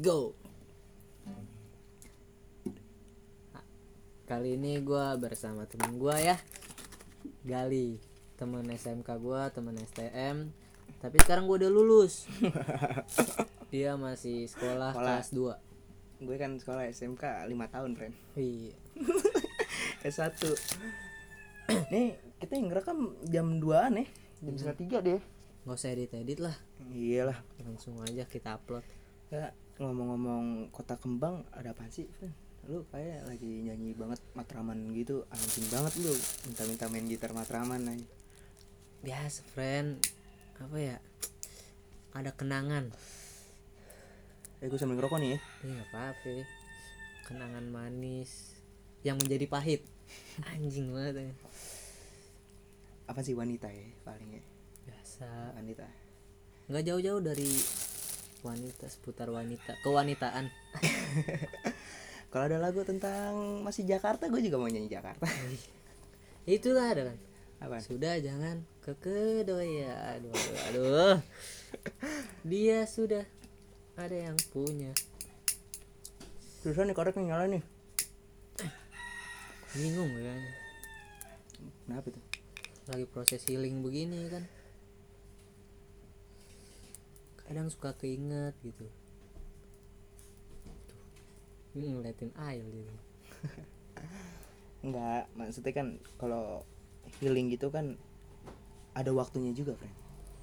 Go. Kali ini gue bersama temen gue ya. Gali. Temen SMK gue, temen STM Tapi sekarang gue udah lulus. Dia masih sekolah, Sekolah. kelas 2 gue kan sekolah SMK 5 tahun friend Iya. S1 nih kita yang ngerekam jam 2an nih jam setengah tiga deh Gak usah edit-edit lah. Iyalah. Langsung aja kita upload. Ya ngomong-ngomong kota kembang ada apa sih lu kayak lagi nyanyi banget matraman gitu anjing banget lu. Minta-minta main gitar matraman aja biasa friend. Apa ya? Ada kenangan. Eh gue sambil ngerokok nih ya. Ini nggak apa-apa kenangan manis yang menjadi pahit. Anjing banget ya. apa sih wanita ya paling ya? Biasa. Wanita. Nggak jauh-jauh dari wanita seputar wanita kewanitaan. Kalau ada lagu tentang masih Jakarta gue juga mau nyanyi Jakarta. Itulah ada kan? Apa? Sudah jangan ke kedoya. Aduh aduh, aduh. dia sudah ada yang punya. Terusan nih korek nih nyala nih. Bingung kan kenapa tuh? Lagi proses healing begini kan kadang suka keinget gitu Tuh. ngeliatin air gitu Enggak, maksudnya kan kalau healing gitu kan ada waktunya juga, friend.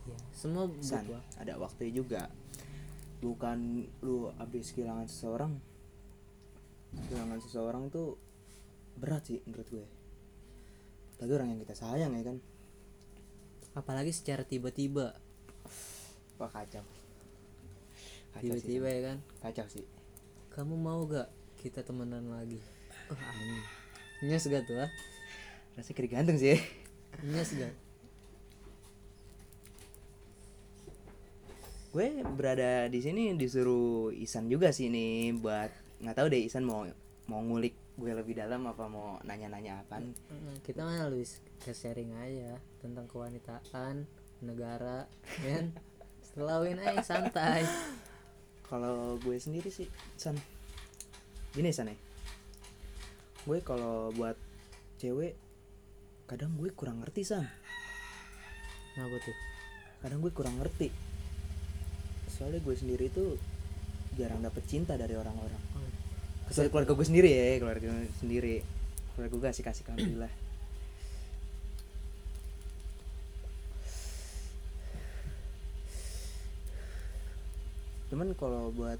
ya semua San, butuh ada waktunya juga. Bukan lu habis kehilangan seseorang. Kehilangan seseorang itu berat sih menurut gue. Tapi orang yang kita sayang ya kan. apalagi secara tiba-tiba Wah kacau. Tiba-tiba ya kan. Kacau sih. kamu mau gak kita temenan lagi? Oh nyes gak tuh ah? Rasanya kiri gantung sih. nyes gak? Gue berada di sini disuruh Isan juga sih nih buat nggak tahu deh Isan mau mau ngulik gue lebih dalam apa mau nanya-nanya apa kita mah lebih ke sharing aja tentang kewanitaan negara kan selawin aja santai kalau gue sendiri sih San gini San ya. Gue kalau buat cewek kadang gue kurang ngerti San. Kenapa tuh? kadang gue kurang ngerti. Soalnya gue sendiri tuh jarang dapet cinta dari orang-orang. Kecuali keluarga gue sendiri ya keluarga gue sendiri. Keluarga gue kasih kasih alhamdulillah cuman kalau buat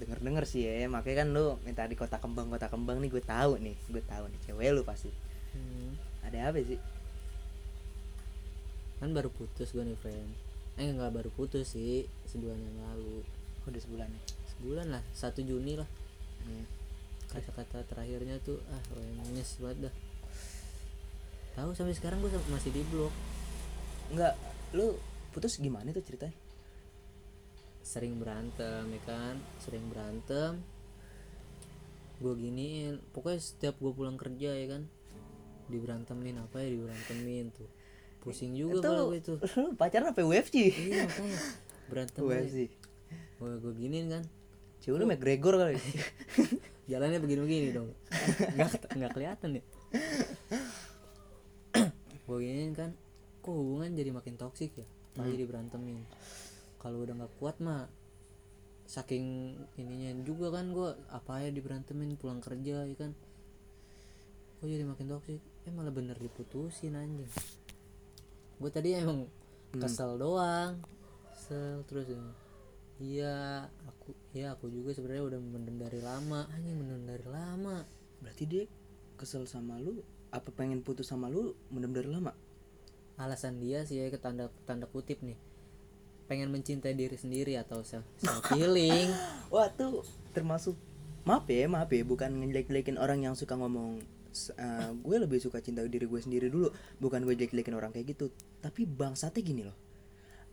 denger denger sih ya makanya kan lu minta di kota kembang kota kembang nih gue tahu nih gue tahu nih cewek lu pasti. Hmm, ada apa sih? Kan baru putus gue nih friend. Eh nggak baru putus sih sebulan yang lalu. Udah sebulan nih sebulan lah satu Juni lah. Hmm. kata-kata terakhirnya tuh ah nyes banget dah. Tahu sampai sekarang gue masih di blok. Enggak lu putus gimana tuh ceritanya sering berantem ya kan? Sering berantem. Gue giniin. Pokoknya setiap gue pulang kerja ya kan? Diberantemin apa ya? Diberantemin tuh. Pusing juga Itu- kalau gue itu. pacaran apa UFC iya makanya. Berantem UFC gue gue giniin kan? Cewek lu McGregor kali. Jalannya begini-begini dong. Nggak nggak kelihatan ya? Gue giniin kan? Kok hubungan jadi makin toksik ya? Lagi diberantemin kalau udah nggak kuat mah saking ininya juga kan gue apa ya diberantemin pulang kerja ya kan. Kok jadi makin toksik. Eh malah bener diputusin anjing. Gue tadi emang kesel doang. Kesel terus ya, iya aku ya aku juga sebenarnya udah mendem dari lama. Anjing mendem dari lama. Berarti dia kesel sama lu apa pengen putus sama lu mendem dari lama? Alasan dia sih ya ke tanda tanda kutip nih pengen mencintai diri sendiri atau self, self healing wah tuh termasuk maaf ya maaf ya bukan ngejelek-jelekin orang yang suka ngomong eh, gue lebih suka cinta diri gue sendiri dulu bukan gue jelek-jelekin orang kayak gitu. Tapi bangsatnya gini loh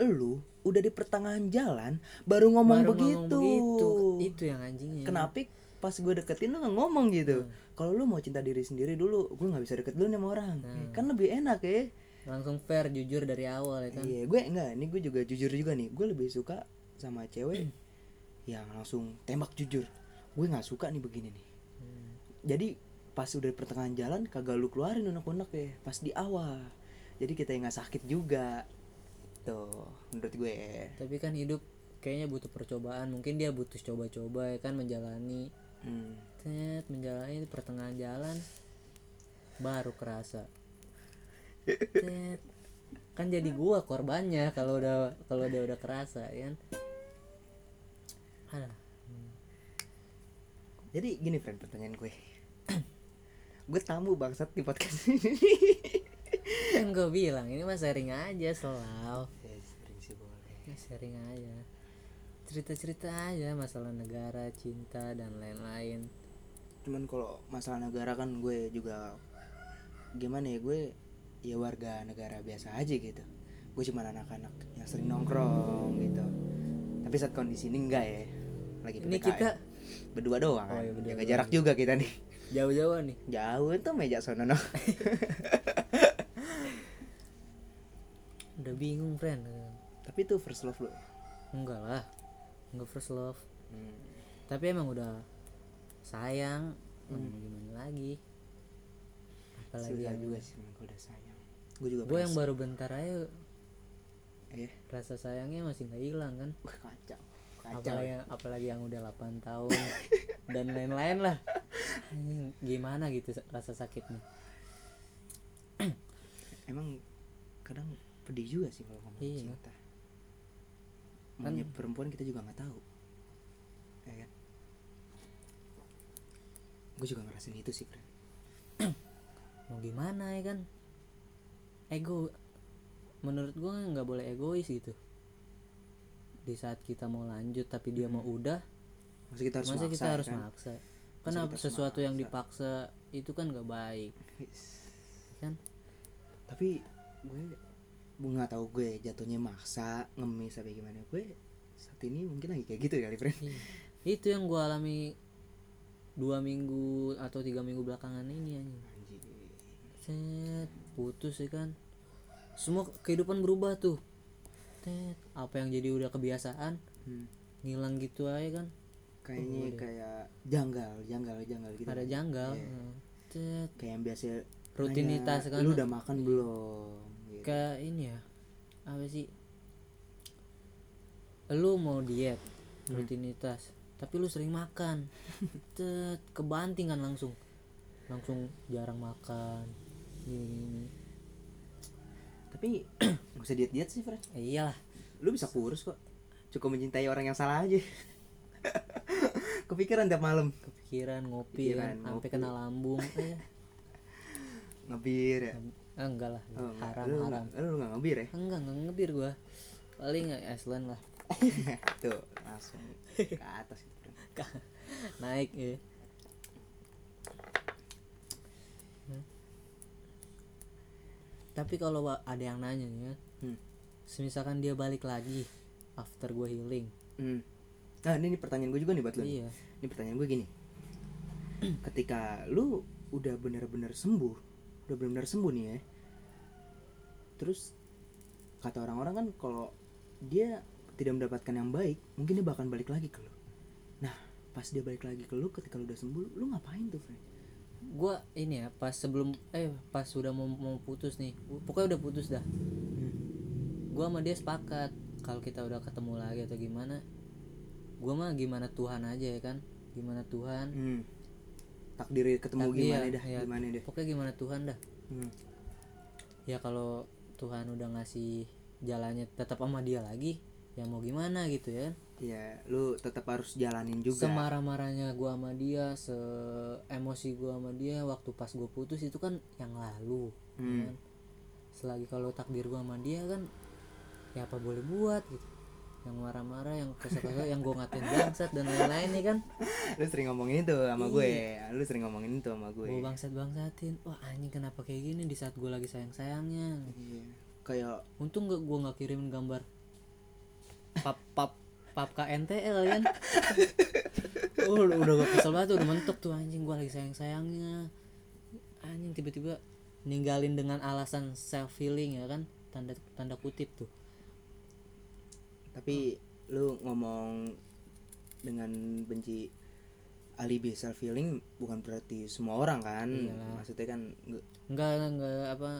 lu udah di pertengahan jalan baru ngomong Baru begitu ngomong begitu. itu yang anjingnya. Kenapa pas gue deketin lu nggak ngomong gitu? Kalau lu mau cinta diri sendiri dulu gue nggak bisa deket dulu sama orang. Kan lebih enak ya langsung fair jujur dari awal ya kan Iya, gue enggak. Ini gue juga jujur juga nih. Gue lebih suka sama cewek yang langsung tembak jujur. Gue nggak suka nih begini nih. Hmm. Jadi pas udah di pertengahan jalan kagak lu keluarin unek-unek ya pas di awal. Jadi kita yang nggak sakit juga. Tuh, menurut gue. tapi kan hidup kayaknya butuh percobaan mungkin dia butuh coba-coba ya kan menjalani Hmm. Tet, menjalani di pertengahan jalan baru kerasa. Kan jadi gua korbannya kalau udah kalau dia udah kerasa ya kan Alah, Jadi gini friend pertanyaan gue. gue tamu bangsat di podcast ini. kan gue bilang ini mah sharing aja selalu Ya, sering sih boleh. Ya, sharing aja cerita-cerita aja masalah negara cinta dan lain-lain Cuman kalau masalah negara kan gue juga gimana ya gue ya warga negara biasa aja gitu. Gue cuma anak-anak yang sering nongkrong gitu. Tapi saat kondisi ini enggak ya. Lagi ini PPKM. kita berdua doang Oh, kan. iya, berdua Jaga doang. jarak juga kita nih. jauh-jauh nih Jauh tuh meja sono no. udah bingung friend Tapi itu first love lo. enggak lah enggak first love Hmm. tapi emang udah sayang hmm. gimana lagi apalagi Susah yang juga sih udah sayang. Gue juga gue yang baru bentar aja. Eh, rasa sayangnya masih nggak hilang kan? Wah, kacau. Kacau. apalagi apalagi yang udah 8 tahun dan lain-lain lah. Gimana gitu rasa sakitnya? Emang kadang pedih juga sih kalau ngomong Iya. cinta. Maunya perempuan kita juga nggak tahu. Ya kan? Gue juga ngerasain itu sih friend mau gimana ya kan ego. Menurut gue nggak boleh egois gitu. Di saat kita mau lanjut tapi dia mau udah masa kita harus masa maksa kita harus kan? maksa? Harus sesuatu yang maksa. dipaksa itu kan nggak baik. Kan? Tapi gue gue nggak tahu gue jatuhnya maksa ngemis apa gimana. Gue saat ini mungkin lagi kayak gitu kali friend Iya. itu yang gue alami dua minggu atau tiga minggu belakangan ini Anjing. Set, putus ya kan semua kehidupan berubah tuh. Tet, apa yang jadi udah kebiasaan Hmm. ngilang gitu aja kan. Kayaknya kayak janggal janggal janggal gitu ada janggal. Iya. Nah, Tet, kayak yang biasa Rutinitas kan. lu udah makan belum? Gitu. kayak ini ya apa sih? Lu mau diet rutinitas tapi lu sering makan. Tet, kebanting kan langsung. Langsung jarang makan gini gini tapi nggak usah diet diet sih friend eh, iyalah. Lu bisa kurus kok. Cukup mencintai orang yang salah aja. Kepikiran tiap malam. Kepikiran ngopi Pikiran, kan sampai ngopi. kena lambung eh, ngebir ya? Ah, enggak lah. Oh, enggak. haram lu, haram. lu nggak ngebir ya? Enggak enggak ngebir gua. Paling Iceland lah. Tuh langsung ke atas gitu, naik ya tapi kalau ada yang nanya nih ya Hmm. semisalkan dia balik lagi after gue healing Hmm. nah ini, ini pertanyaan gue juga nih buat nih. iya ini pertanyaan gue gini ketika lu udah benar-benar sembuh udah benar-benar sembuh nih ya terus kata orang-orang kan kalau dia tidak mendapatkan yang baik mungkin dia bakal balik lagi ke lu nah pas dia balik lagi ke lu ketika lu udah sembuh lu ngapain tuh friend gue ini ya pas sebelum eh pas sudah mau mau putus nih pokoknya udah putus dah. Gue sama dia sepakat kalau kita udah ketemu lagi atau gimana gue mah gimana Tuhan aja ya kan gimana Tuhan. Hmm. takdir ketemu Tapi gimana ya, dah ya, gimana deh pokoknya gimana Tuhan dah. Hmm. ya kalau Tuhan udah ngasih jalannya tetap sama dia lagi ya mau gimana gitu ya ya lu tetap harus jalanin juga. Semarah-marahnya gua sama dia se emosi gua sama dia waktu pas gue putus itu kan yang lalu ya Hmm. kan? selagi kalau takdir gua sama dia kan ya apa boleh buat gitu. Yang marah-marah yang kesel-kesel yang gua ngatain bangsat dan lain-lain nih kan? Lu sering ngomongin itu sama gue. Lu sering ngomongin itu sama gue. Gue bangsat bangsatin wah anjing kenapa kayak gini di saat gua lagi sayang sayangnya Iya. kayak untung gak gua nggak kirimin gambar. Pap pap pap KNTL kan? Oh, udah udah gak kesel banget tuh, udah mentok tuh anjing gua lagi sayang sayangnya anjing tiba-tiba ninggalin dengan alasan self healing ya kan? Tanda tanda kutip tuh. Tapi lu ngomong dengan benci alibi self healing bukan berarti semua orang kan? Iyalah. maksudnya kan nggak- enggak enggak apa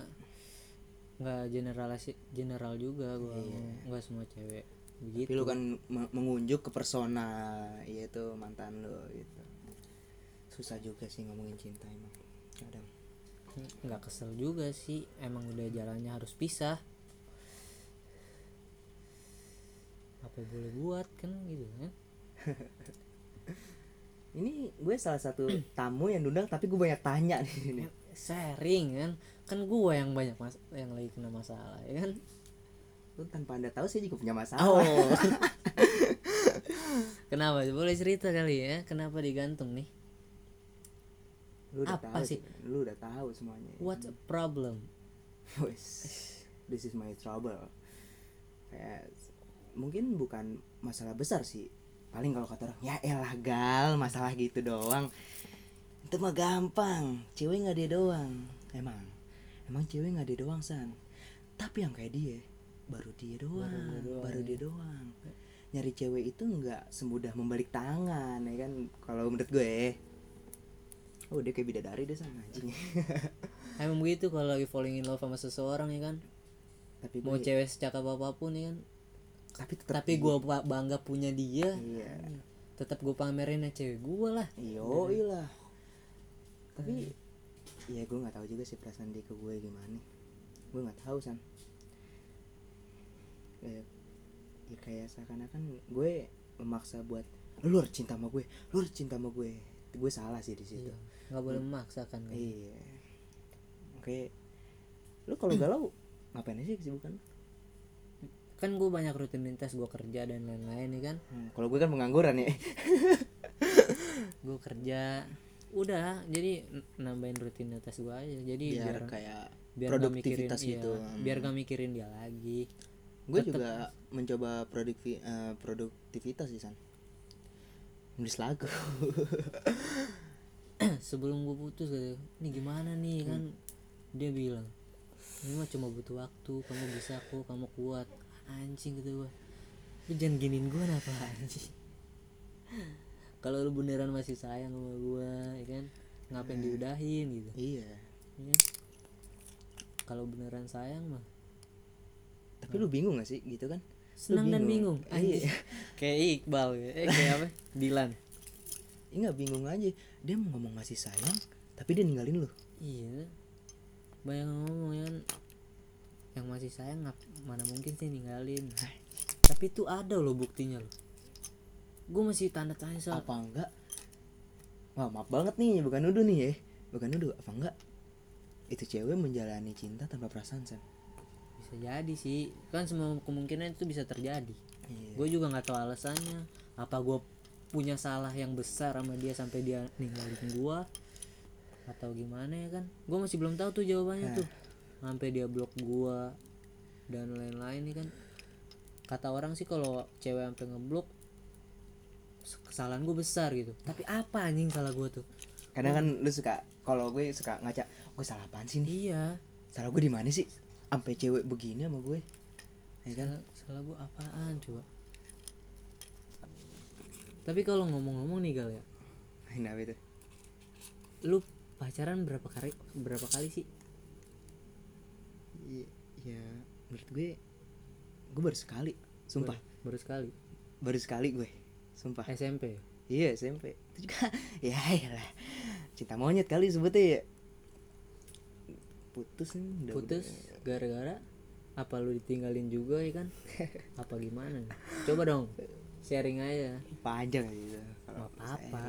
enggak generalasi general juga gua enggak semua cewek tapi begitu lu kan me- mengunjuk ke persona yaitu mantan lu gitu. Susah juga sih ngomongin cinta emang kadang. Nggak kesel juga sih emang udah jalannya harus pisah. Apa boleh buat kan gitu kan? Ini gue salah satu tamu yang diundang tapi gue banyak tanya di sini. Sharing kan? Kan gua yang banyak mas yang lagi kena masalah ya kan lu tanpa anda tahu saya juga punya masalah. Oh. Kenapa? Boleh cerita kali ya kenapa digantung nih? Lu udah apa tahu sih? lu udah tahu semuanya. What's a problem? This is my trouble. Kayak mungkin bukan masalah besar sih. Paling kalau kata orang ya elah gal masalah gitu doang. Itu mah gampang. Cewek nggak dia doang. Emang emang cewek nggak dia doang san. Tapi yang kayak dia baru dia doang baru dia doang, nyari cewek itu nggak semudah membalik tangan ya kan? Kalau menurut gue oh dia kayak bidadari deh sana anjing. Emang begitu kalau lagi falling in love sama seseorang ya kan? Tapi mau gue cewek secakap apa pun ya kan? Tapi tetap tapi ba- bangga punya dia iya. tetap gue pamerin ya cewek gue lah. Iyo lah. Tapi ya gue nggak tahu juga sih perasaan dia ke gue gimana. Gue nggak tahu san. Kayak ya kayak seakan-akan gue memaksa buat lu harus cinta sama gue, lu harus cinta sama gue. Gue salah sih di situ. Iya. nggak boleh memaksakan kan Iya. Oke. Lu kalau galau ngapain aja kesibukan? kan gue banyak rutinitas gue kerja dan lain-lain ya kan Hmm, kalau gue kan pengangguran ya. gue kerja udah jadi nambahin rutinitas gue aja jadi Biar biar kayak biar gak mikirin produktivitas iya, gitu. biar gak mikirin dia lagi gue juga mencoba produkti eh, produktivitas sih san. Nulis lagu. Sebelum gue putus gitu. Ini gimana nih kan? Dia bilang ini mah cuma butuh waktu kamu bisa kok kamu kuat. Anjing gitu gue lu jangan giniin gue apa anjing? Kalau lu beneran masih sayang sama gue ya kan? Ngapain diudahin gitu. Iya. Ya kan? kalau beneran sayang mah tapi lu bingung gak sih? Gitu kan? Senang dan bingung. Iya. kayak Iqbal ya. eh kayak apa? Dilan. Iya nggak bingung aja. Dia mau ngomong ngasih sayang tapi dia ninggalin lu. Iya. Banyak yang ngomong ya kan yang masih sayang ngap mana mungkin sih ninggalin. Tapi itu ada loh buktinya loh. Gue masih tanda tanya soal apa enggak? Wah maaf banget nih bukan nuduh nih ya. Bukan nuduh apa enggak? Itu cewek menjalani cinta tanpa perasaan san bisa jadi sih. Kan semua kemungkinan itu bisa terjadi. Iya. Gue juga nggak tahu alasannya. Apa gue punya salah yang besar sama dia sampai dia ninggalin gue atau gimana ya kan? Gue masih belum tahu tuh jawabannya tuh. Sampai dia blok gue dan lain-lain nih kan. Kata orang sih kalau cewek sampai ngeblok kesalahan gue besar gitu. Tapi apa anjing salah gue tuh? Kadang kan lu suka kalau gue suka ngaca gue salah apaan sih nih? Iya. Salah gue di mana sih sampai cewek begini sama gue. Ya kan? Salah, salah gue apaan coba? Tapi kalau ngomong-ngomong nih gal ya. Kenapa itu? Lu pacaran berapa kali berapa kali sih? Iya, ya menurut gue gue baru sekali sumpah. Baru sekali? Baru sekali gue sumpah. SMP iya SMP itu juga ya lah. Cinta monyet kali sebutnya ya. Putus nih udah putus gara-gara apa lu ditinggalin juga ya kan? Apa gimana? Coba dong sharing aja. Panjang gitu? Nggak apa-apa.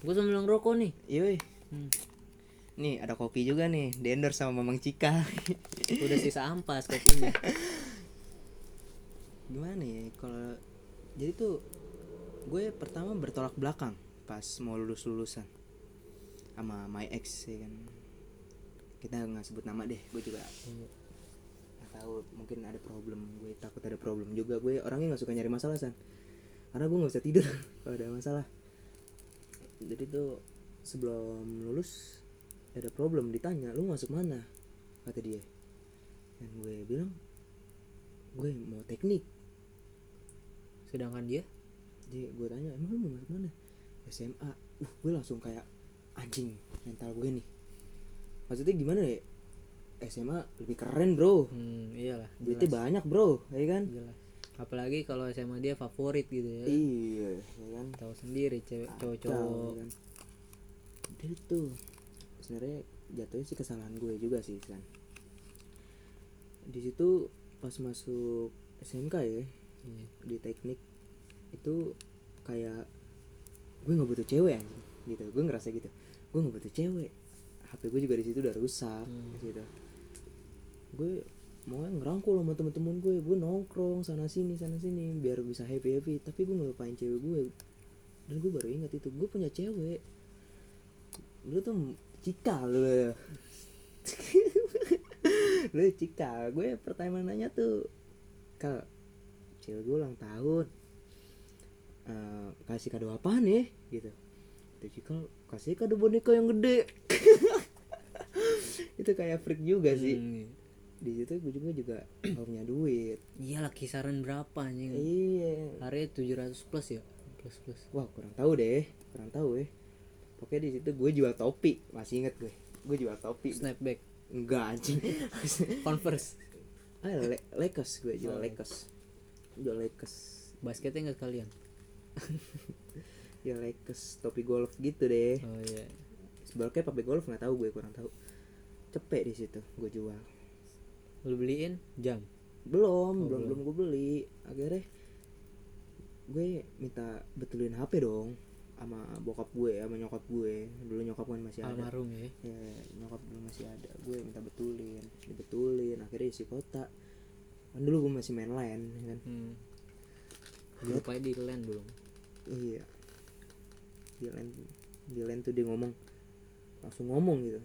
gue sambil ngerokok nih. Iya. Hmm. nih ada kopi juga nih. Di endorse sama Mamang Cika. Udah sisa ampas kopinya. Gimana ya kalau jadi tuh gue pertama bertolak belakang pas mau lulus lulusan sama my ex ya kan kita nggak sebut nama deh gue juga nggak tahu mungkin ada problem. Gue takut ada problem juga. Gue orangnya nggak suka nyari masalah san. Karena gue nggak bisa tidur kalau ada masalah. Jadi tuh sebelum lulus ada problem ditanya lu masuk mana? Kata dia. Dan gue bilang gue mau teknik. Sedangkan dia? Dia gue tanya emang lu mau masuk mana? SMA uh gue langsung kayak anjing mental gue nih maksudnya gimana ya? SMA lebih keren bro. Hmm, iyalah duitnya banyak bro ya kan? Jelas. Apalagi kalau SMA dia favorit gitu ya. Iya ya kan? Tahu sendiri cewek cowok-cowok. ya kan? Dia tuh sebenarnya jatuhnya sih kesalahan gue juga sih kan. Di situ pas masuk SMK ya Iya. di teknik itu kayak gue nggak butuh cewek anjing. Gitu gue ngerasa gitu. Gue nggak butuh cewek HP gue juga di situ udah rusak Hmm. gitu. Gue mau ngerangkul sama temen-temen gue gue nongkrong sana sini sana sini biar bisa happy happy tapi gue ngelupain cewek gue dan gue baru ingat itu gue punya cewek. Lu tuh cika lu. Lu cika. Gue pertama nanya tuh kal cewek gue ulang tahun. Eh, kasih kado apaan ya? Gitu. Itu cika kasih kado boneka yang gede itu kayak freak juga sih. Hmm, di situ gue juga juga gak punya duit. Iyalah kisaran berapa anjing? Iya. Hari 700 plus ya? Plus plus. Wah kurang tahu deh kurang tahu ya. Pokoknya di situ gue jual topi masih inget gue. Gue jual topi. Snapback. Enggak anjing. Converse. Ah le lekes gue jual Oh. lekes jual lekes basketnya nggak kalian? Jual lekes topi golf gitu deh. Oh iya. Sebenarnya pakai golf nggak tahu gue kurang tahu cepet di situ gue jual. Lu beliin? Jam? Belum Oh, belum belum. gue beli. Akhirnya gue minta betulin HP dong sama bokap gue sama nyokap gue. Dulu nyokap kan masih ada. Almarhum ya? Ya nyokap dulu masih ada. Gue minta betulin dibetulin. Akhirnya isi kota. Kan dulu gue masih main line ya kan? Hmm. lupa di land belum iya. Di line di line tuh dia ngomong langsung ngomong gitu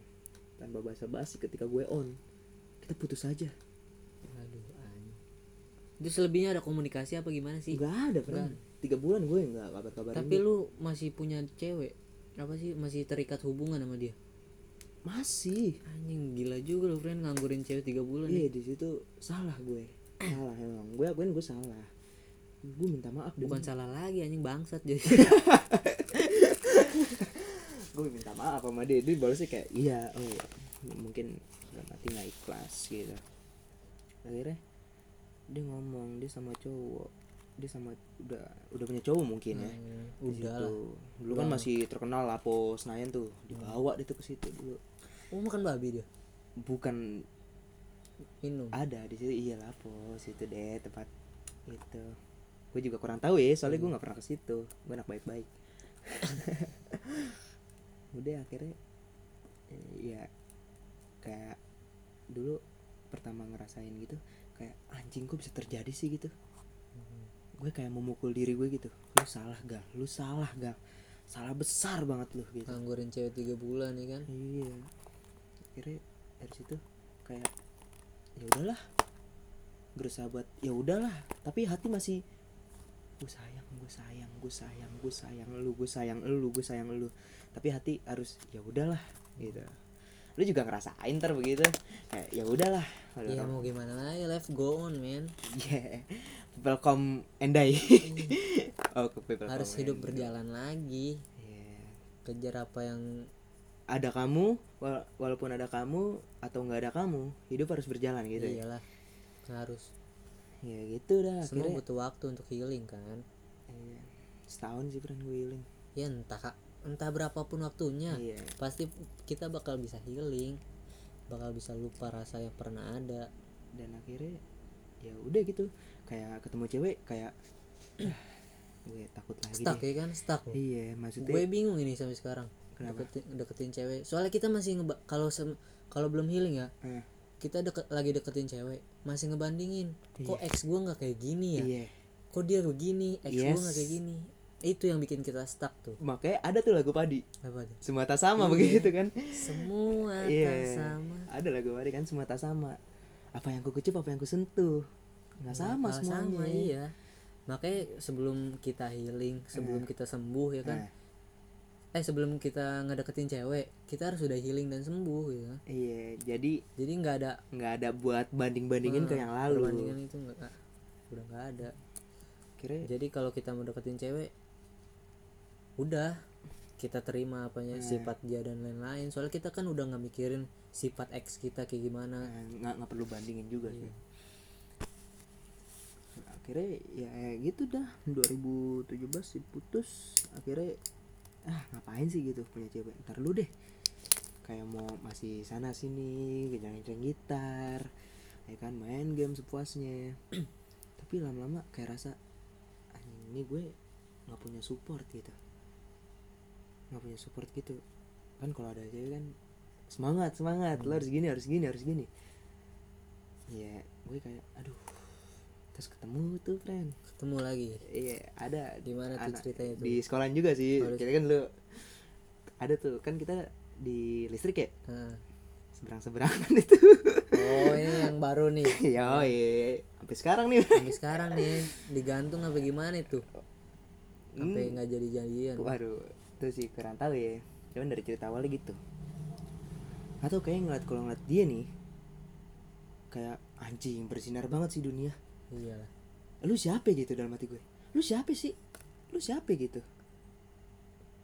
tanpa basa-basi ketika gue on. Kita putus aja. Aduh anjing. Itu selebihnya ada komunikasi apa gimana sih? Nggak ada kan tiga bulan gue nggak kabar-kabar tapi lu masih punya cewek? Apa sih? Masih terikat hubungan sama dia? Masih. Anjing gila juga lu friend nganggurin cewek tiga bulan iya nih di situ salah gue. Salah emang. Gue akuin gue salah. Gue minta maaf bukan salah lagi anjing bangsat jadi gue minta maaf sama dia. Dia balasnya kayak iya oh iya. mungkin dalam hati nggak ikhlas gitu. Akhirnya dia ngomong dia sama cowok dia sama udah udah punya cowok mungkin ya Hmm, udah lah. Dulu kan masih terkenal Lapo Senayan tuh dibawa dia tuh ke situ dulu. Oh makan babi dia? Bukan. Minum? Ada di situ iya Lapo situ deh tempat itu. Gue juga kurang tahu ya soalnya gue nggak pernah ke situ. Gue anak baik-baik udah akhirnya eh, ya kayak dulu pertama ngerasain gitu kayak anjing kok bisa terjadi sih? gitu. Gue kayak memukul diri gue gitu. Lu salah gal. Lu salah gal. Salah besar banget lu gitu. Nganggurin cewek tiga bulan nih kan? Iya. Akhirnya dari situ kayak ya udahlah. Berusaha buat ya udahlah. Tapi hati masih gue sayang gue sayang gue sayang gue sayang lu gue sayang lu gue sayang lu tapi hati harus ya udahlah gitu. Lu juga ngerasain ter begitu. Kayak ya udahlah. Ya mau gimana lagi? Life go on man. Yeah welcome endai oh ke people harus come hidup and- berjalan lagi. Iya. kejar apa yang ada kamu wala- walaupun ada kamu atau nggak ada kamu hidup harus berjalan gitu ya. Iyalah harus. Ya gitu dah semua akhirnya butuh waktu untuk healing kan? Iya. setahun sih pernah gue healing. Ya entah entah berapapun waktunya iya. pasti kita bakal bisa healing bakal bisa lupa rasa yang pernah ada. Dan akhirnya ya udah gitu. Kayak ketemu cewek kayak "Ah, gue takut lagi stuck deh. ya kan? Stuck. Iya maksudnya gue bingung ini sampai sekarang. Kenapa? deketin, deketin cewek. Soalnya kita masih ngeba kalau kalau belum healing ya Eh, kita deket lagi deketin cewek masih ngebandingin. Kok ex gue nggak kayak gini ya? Iya. Kok dia begini ex gue Yes. nggak kayak gini itu yang bikin kita stuck tuh. Makanya ada tuh lagu padi. Apa tuh? Semua tak sama Iya. begitu kan? Semua tak sama. Ada lagu padi kan semua tak sama. Apa yang ku kecup apa yang ku sentuh? Nggak sama Nggak semuanya. sama iya. Makanya sebelum kita healing sebelum kita sembuh ya kan? Nah, eh sebelum kita ngedeketin cewek kita harus udah healing dan sembuh gitu iya jadi jadi nggak ada nggak ada buat banding bandingin ke eh, yang lalu. perbandingan itu nggak udah nggak ada. Kira jadi kalau kita mau deketin cewek udah kita terima apanya Nah. sifat dia dan lain-lain. Soalnya kita kan udah nggak mikirin sifat ex kita kayak gimana. Nah, nggak nggak perlu bandingin juga Iya. sih. Akhirnya ya kayak gitu dah. 2017 sih putus. Akhirnya ah ngapain sih gitu punya cewek? Ntar lu deh. Kayak mau masih sana sini kencang gitar ya kan main game sepuasnya. Tapi lama-lama kayak rasa "Anjing, ini gue nggak punya support gitu nggak punya support gitu. Kan kalau ada cewek kan semangat semangat lo harus gini harus gini harus gini. Ya gue kayak aduh terus ketemu tuh friend. Ketemu lagi? Iya ada. Gimana tuh anak- ceritanya tuh? di sekolah juga sih. Oh, di- kita kan lu ada tuh kan kita di listrik ya? Nah. seberang seberangan itu. Oh ini yang baru nih. Ya iya sampai sekarang nih. Sampai sekarang nih. Digantung apa gimana itu? Sampai Hmm. nggak jadi jadian waduh itu sih kurang tahu ya. Cuman dari cerita awalnya gitu. Atau kayak ngeliat kalau ngeliat dia nih kayak anjing bersinar banget sih dunia. Iyalah. Lu siapa gitu dalam hati gue? Lu siapa sih? Lu siapa gitu?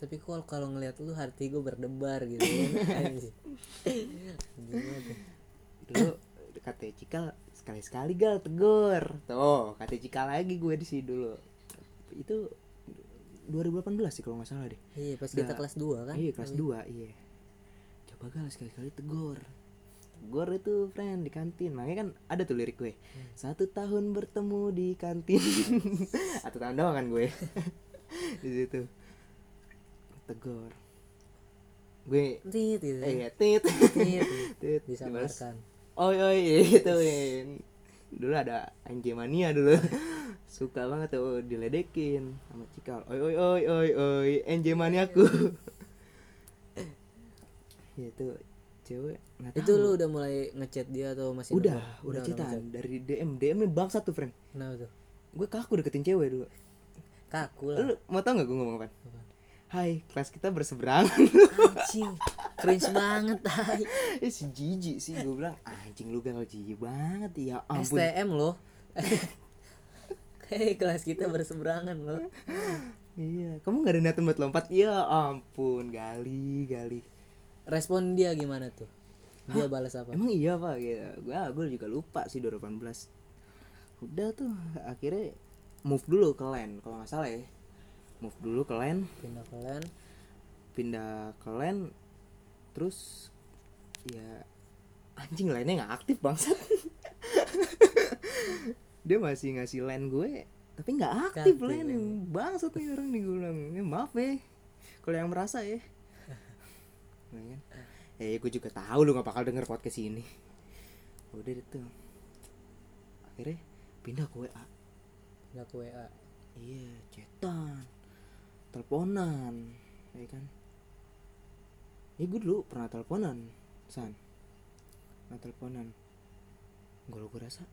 Tapi kalau kalau ngelihat lu hati gue berdebar gitu dulu kata Cikal sekali sekali gal tegur. Tuh kata Cikal lagi gue di sini dulu. Itu 2018 sih kalau nggak salah deh. Iya pas kita Udah- kelas 2 kan? iya kelas 2 iya. Coba gal sekali sekali tegur? Tegur itu friend di kantin. Makanya kan ada tuh lirik gue. Satu tahun bertemu di kantin. Atau tahun doang kan gue. Di situ. Tegur. Gue tit gitu. Eh ya tit. Tit tit. disamarkan. Oi oi gitu dulu ada anjing mania dulu suka banget tuh diledekin sama cikal. Oi oi oi oi oi anjing maniaku. Ya itu cewek nggak itu tahu. lu udah mulai ngechat dia atau masih udah udah ngechat. citaan dari DM DM nya bangsa tuh friend. Kenapa tuh? Gue kaku deketin cewek dulu. Kaku lah. Lu mau tau gak gue ngomong apa? Hai, kelas kita berseberangan. anjing cringe banget tai eh si jijik sih gue bilang anjing lu gagal jijik banget. Ya ampun. STM loh Hei kelas kita berseberangan loh Iya, kamu gak ada niatan buat lompat? Ya ampun, gali, gali. Respon dia gimana tuh? Dia balas apa? Emang iya pak, gitu. Gue, gue juga lupa sih 2018. Udah tuh, akhirnya move dulu ke LAN, kalau nggak salah ya. Move dulu ke LAN, Pindah ke LAN pindah ke LAN, terus ya anjing lainnya nggak aktif bangsat. Dia masih ngasih LAN gue, tapi nggak aktif Nggak aktif, LAN yang bangsat nih orang nih gue bilang. Ya, maaf ya, kalau yang merasa ya. Nah, kan? Eh, gue juga tahu lu gak bakal denger podcast ini. Udah itu. Akhirnya pindah ke WA. Pindah ke WA Iya, chatan, teleponan, ya kan? Ya gue dulu pernah teleponan, san. Pernah teleponan. Gue gue rasa,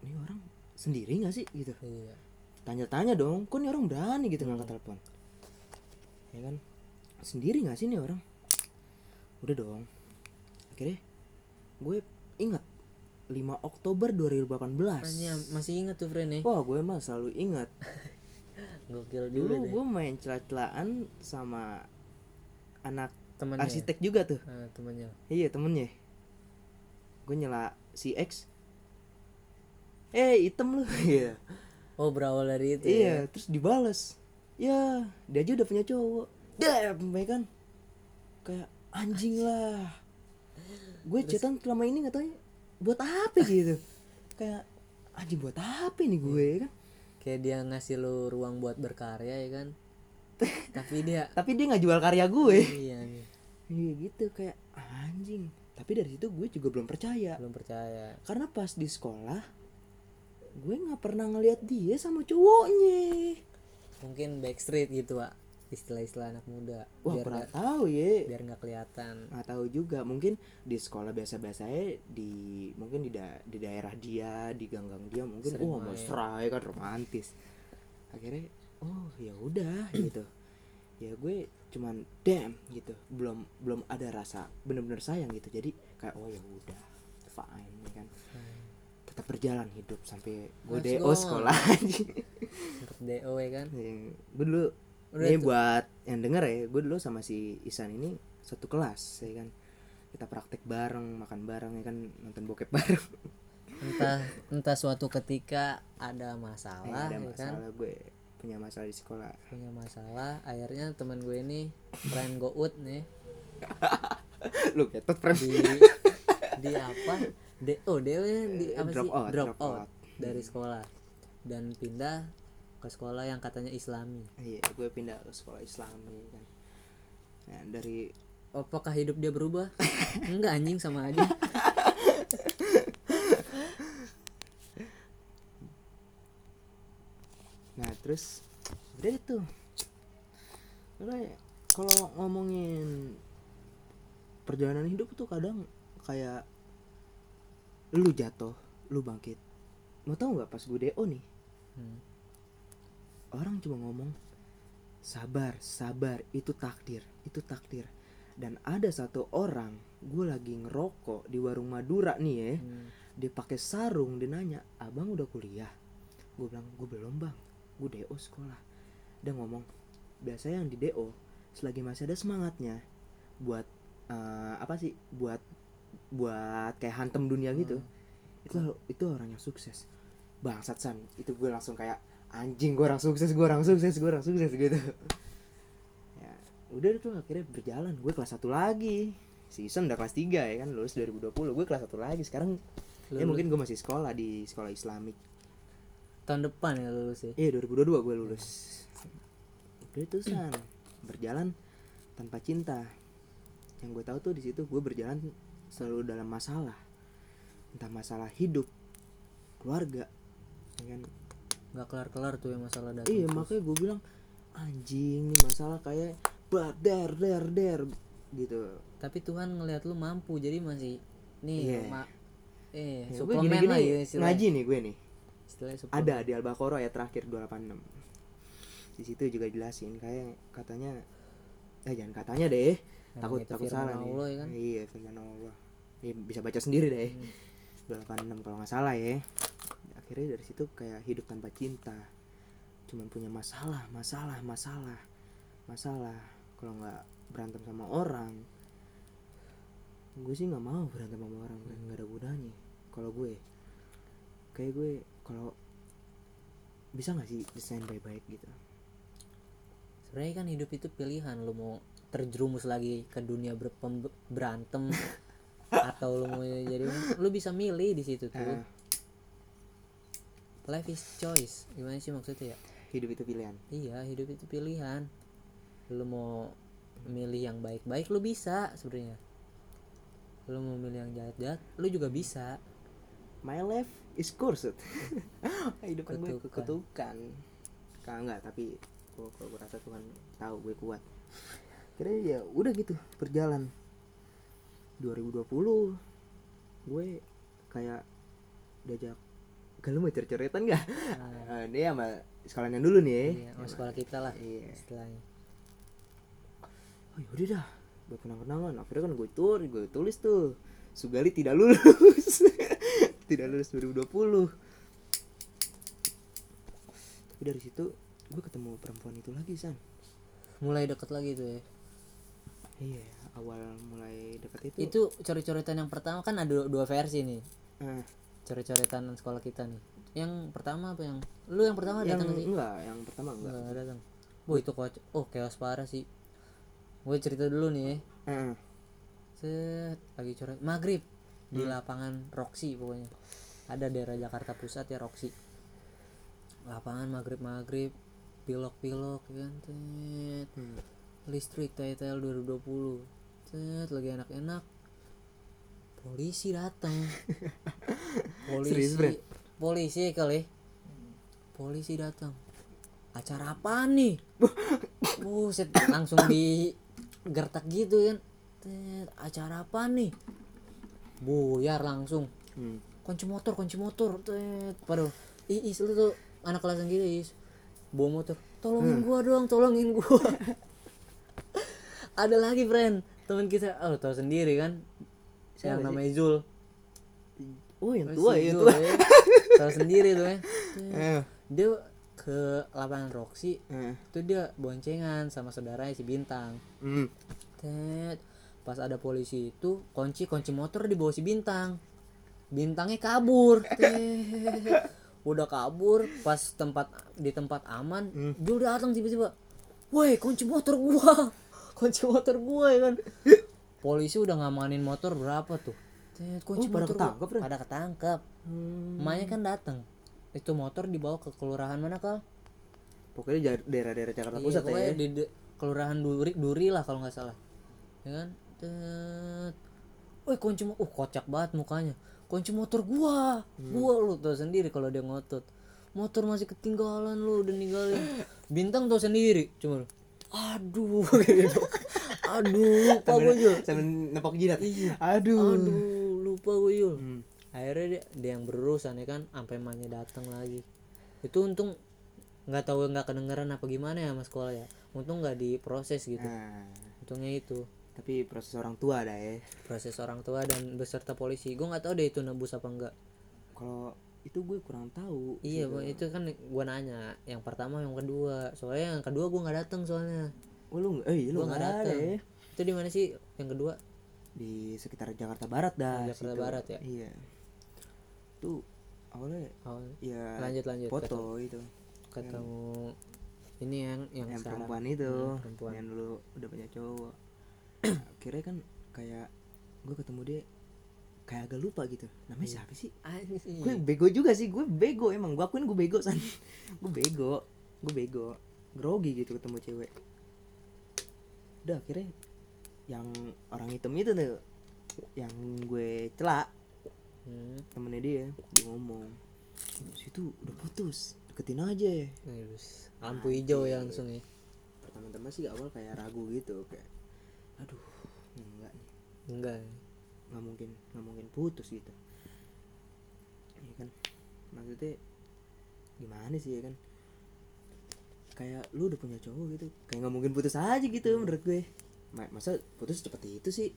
ini orang sendiri gak sih gitu? Iya Tanya-tanya dong, kok ini orang berani gitu ngangkat telepon? Ya kan? Sendiri gak sih ini orang? Udah dong. Akhirnya gue ingat 5 Oktober 2018. Makanya masih ingat tuh friend nih Wah, gue mah selalu ingat. Gokil Dulu gue main celah-celahan sama anak Temannya arsitek juga tuh. ah, Temannya Iya, temennya. Gue nyela si X. Eh, item lu. Iya. Oh berawal dari itu ya Iya, terus dibales. Ya, dia aja udah punya cowok. Damn, ya kan? Kayak anjing lah. Gue chatan selama ini nggak tahu buat apa gitu. Kayak anjing buat apa nih gue ya kan? Kayak dia ngasih lu ruang buat berkarya ya kan Tapi dia Tapi dia nggak jual karya gue. Iya nih Iya gitu kayak anjing. Tapi dari situ gue juga belum percaya. Belum percaya Karena pas di sekolah gue nggak pernah ngeliat dia sama cowoknya. Mungkin backstreet gitu pak Istilah-istilah anak muda. Wah, Biar pernah nggak tahu ya. biar nggak kelihatan. Nggak tahu juga. Mungkin di sekolah biasa-biasa ya di mungkin di da- di daerah dia di ganggang dia mungkin Sering main. mesra ya kan romantis. Akhirnya oh ya udah gitu. Ya gue cuman damn gitu. Belum belum ada rasa bener-bener sayang gitu. Jadi kayak oh ya udah fine ya kan tetap berjalan hidup sampai gue do go. sekolah. Untuk DO ya kan? Gue dulu Udah ini buat yang denger ya gue dulu sama si Isan ini satu kelas ya kan? Kita praktek bareng makan bareng ya kan? Nonton bokep bareng. Entah entah suatu ketika ada Eh, masalah, ada ya kan? masalah gue punya masalah di sekolah. Punya masalah akhirnya teman gue ini friend Gout nih. Lu ketot friend. Di di apa DO DO nya di Eh, apa drop sih? out, drop, drop out, out. dari sekolah dan pindah ke sekolah yang katanya Islami. Iya gue pindah ke sekolah Islami ya kan. Nah, dari apakah hidup dia berubah? Enggak anjing sama aja. Nah terus udah itu udah ya, kalau ngomongin perjalanan hidup tuh kadang kayak lu jatuh lu bangkit. Mau tau nggak pas gue do nih? Hmm. orang cuma ngomong sabar sabar itu takdir itu takdir. Dan ada satu orang gue lagi ngerokok di warung Madura nih ya. Hmm. dia pakai sarung dia nanya abang udah kuliah? Gue bilang gue belum bang. Gue do sekolah. Dia ngomong biasanya yang di do selagi masih ada semangatnya buat eh, apa sih buat buat kayak hantem dunia gitu. Itu itu orang yang sukses. Bangsat san. Itu gue langsung kayak anjing gue orang sukses gue orang sukses gue orang sukses gitu. Ya udah tuh akhirnya berjalan. Gue kelas 1 lagi. Season udah kelas 3 ya kan? Lulus 2020 gue kelas 1 lagi. Sekarang ya Lulus. mungkin gue masih sekolah di sekolah islamik. Tahun depan ya lulus ya? Iya 2022 gue lulus. Udah itu san. Berjalan tanpa cinta. Yang gue tahu tuh di situ gue berjalan selalu dalam masalah. Entah masalah hidup keluarga ya kan nggak kelar kelar tuh yang masalah datang iya terus. makanya gue bilang anjing nih masalah kayak bar der der der gitu. Tapi Tuhan ngelihat lu mampu jadi masih nih Iya. ma- eh ya, gue Superman gini-gini lah ya ngaji nih gue nih. Ada di Al-Baqarah ya terakhir 286 di situ juga jelasin kayak katanya eh jangan katanya deh takut takut salah Allah nih ya kan? iya firman Allah. Ya, bisa baca sendiri deh. Hmm. 286 kalau nggak salah ya. Akhirnya dari situ kayak hidup tanpa cinta. Cuman punya masalah masalah masalah masalah. Kalau nggak berantem sama orang gue sih nggak mau berantem sama orang nggak ada gunanya. Kalau gue kayak gue kalau bisa nggak sih desain baik-baik gitu sebenarnya kan hidup itu pilihan lu mau terjerumus lagi ke dunia ber- berantem atau lu mau jadi lu bisa milih di situ tuh. Eh, life is choice. Gimana sih maksudnya ya? Hidup itu pilihan. Iya hidup itu pilihan. Lu mau milih yang baik-baik lu bisa sebenarnya. Lu mau milih yang jahat-jahat lu juga bisa. My life is cursed. Hidup gue Kutukan. kutukan. Kalau enggak tapi gua- kalau gue rasa Tuhan tahu gue kuat. Kira ya udah gitu berjalan. 2020 gue kayak diajak kalau mau cerita-ceritaan nggak Nah, Eh, dia sama sekalian dulu nih. Iya, sama sekolah kita lah Iya. istilahnya. Oh yaudah dah. Buat kenang-kenangan. Akhirnya kan gue tulis gue tulis tuh Sugali tidak lulus. Tidak lulus 2020 tapi dari situ gue ketemu perempuan itu lagi san. Mulai deket lagi tuh ya? Iya awal mulai dekat itu. Itu coret-coretan yang pertama kan ada dua, versi nih. Eh, coret-coretan sekolah kita nih. Yang pertama apa yang? Lu yang pertama yang datang enggak yang pertama enggak. Enggak datang. Oh itu kocok oh chaos parah sih. Gue cerita dulu nih ya. Eh, set lagi coret. Maghrib. Di Hmm. lapangan Roxy pokoknya. Ada daerah Jakarta Pusat ya Roxy. Lapangan maghrib maghrib pilok pilok ya kan tet. hmm. listrik TTL 2020 set lagi enak-enak. Polisi datang polisi. Serius, polisi kali. Polisi datang acara apa nih? Buset, langsung di gertak gitu kan. Tet, acara apa nih? Buyar langsung. Hmm. kunci motor kunci motor tet padahal ih is lu tuh anak kelas gitu is bawa motor tolongin gua dong tolongin gua ada lagi friend teman kita oh tahu sendiri kan Siapa yang namanya Zul oh yang Oh, tua si ya tua ya. tahu sendiri tuh ya Eh, dia ke lapangan Roxy eh. itu dia boncengan sama saudaranya si Bintang Hmm. Tet. pas ada polisi itu kunci kunci motor di bawah si Bintang Bintangnya kabur Tet. Udah kabur pas tempat di tempat aman Hmm. Jul datang tiba-tiba. Woi kunci motor gua. Kunci motor gua ya kan? Polisi udah ngamanin motor berapa tuh? Kunci Oh, pada gua. ketangkep, pada ketangkep. Hmm. emaknya kan datang. Itu motor dibawa ke kelurahan mana kal pokoknya daerah-daerah Jakarta Iya, Pusat ya. di, di- kelurahan Duri Duri lah kalau nggak salah. Ya kan? Tet. Woi kunci mo- uh kocak banget mukanya kunci motor gua. Hmm. gua lu tau sendiri kalau dia ngotot. Motor masih ketinggalan lu udah ninggalin. Bintang tau sendiri cuma aduh gitu. Aduh lupa gue Jul. sambil nepok jidat. Iya. aduh. Aduh lupa gue Jul. Hmm. akhirnya dia, dia yang berurusan ya kan? Sampai emaknya datang lagi. Itu untung nggak tahu nggak kedengeran apa gimana ya mas sekolah ya. Untung nggak diproses gitu. Nah, untungnya itu tapi proses orang tua dah ya proses orang tua dan beserta polisi. Gue nggak tahu deh itu nebus apa enggak. Kalau itu gue kurang tahu iya Bang, itu kan gue nanya. Yang pertama yang kedua. Soalnya yang kedua gue nggak datang soalnya. Oh lu eh lu nggak ada datang ya itu di mana sih? Yang kedua? Di sekitar Jakarta Barat dah Oh, Jakarta situ. Barat ya? iya. Tuh awalnya oh, ya lanjut lanjut. foto itu. Ketemu, ketemu ini yang yang, yang sekarang. perempuan itu Hmm, perempuan. yang dulu udah punya cowok akhirnya kan kayak gue ketemu dia kayak agak lupa gitu. Namanya Iya. siapa sih? Anjing. gue bego juga sih gue bego emang. Gue akuin gue bego san. Gue bego gue bego. Grogi gitu ketemu cewek. Udah akhirnya yang orang hitam itu tuh yang gue celak Hmm. temennya dia dia ngomong situ udah putus deketin aja. Terus, lampu hijau ya langsung ya. Pertama-tama sih awal kayak ragu gitu kayak aduh enggak nih. Enggak. Ya. nggak mungkin nggak mungkin putus gitu. Ya kan? Maksudnya gimana sih ya kan? Kayak lu udah punya cowok gitu kayak nggak mungkin putus aja gitu menurut gue. Ma- masa putus seperti itu sih?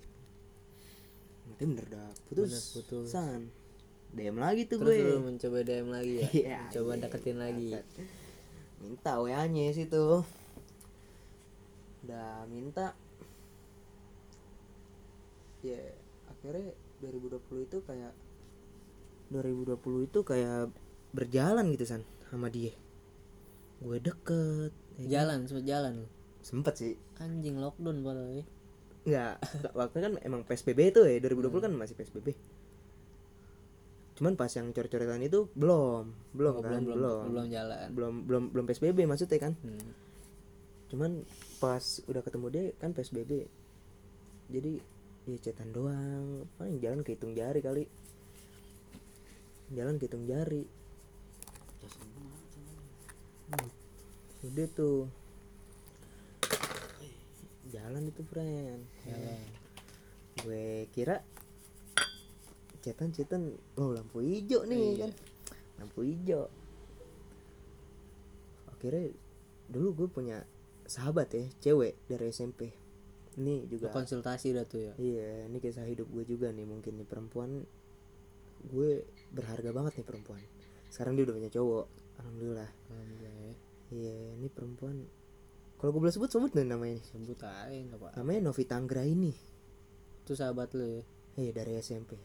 Nanti bener dah putus, Bener, putus. san. DM lagi tuh terus gue. lu mencoba DM lagi ya? Iya, coba iya, deketin lagi. bangsat. minta wa nya situ udah minta ya akhirnya 2020 itu kayak 2020 itu kayak berjalan gitu san sama dia. Gue deket ya kan? jalan sempet jalan sempet sih. Anjing lockdown padahal ya nggak waktu kan emang psbb itu ya 2020 kan masih psbb cuman pas yang cor-coretan itu belum. Belum Oh, kan belum, belum belum. jalan. Belum belum belum psbb maksudnya kan. Hmm. cuman pas udah ketemu dia kan psbb jadi ya cetan doang. Paling jalan kehitung jari kali. Jalan kehitung jari. Hmm. udah tuh. Jalan itu friend. Jalan. Gue kira cetan cetan oh lampu hijau nih Iya. kan? Lampu hijau. Akhirnya dulu gue punya sahabat ya cewek dari SMP ini Lu juga konsultasi udah tuh ya? Iya ini kisah hidup gue juga nih mungkin nih. Perempuan gue berharga banget nih perempuan. Sekarang dia udah punya cowok alhamdulillah. Alhamdulillah ya. iya ini perempuan kalau gue boleh sebut sebut deh namanya? Nih. sebut aja nggak apa namanya Novi Tanggra ini itu sahabat lu ya? Iya dari SMP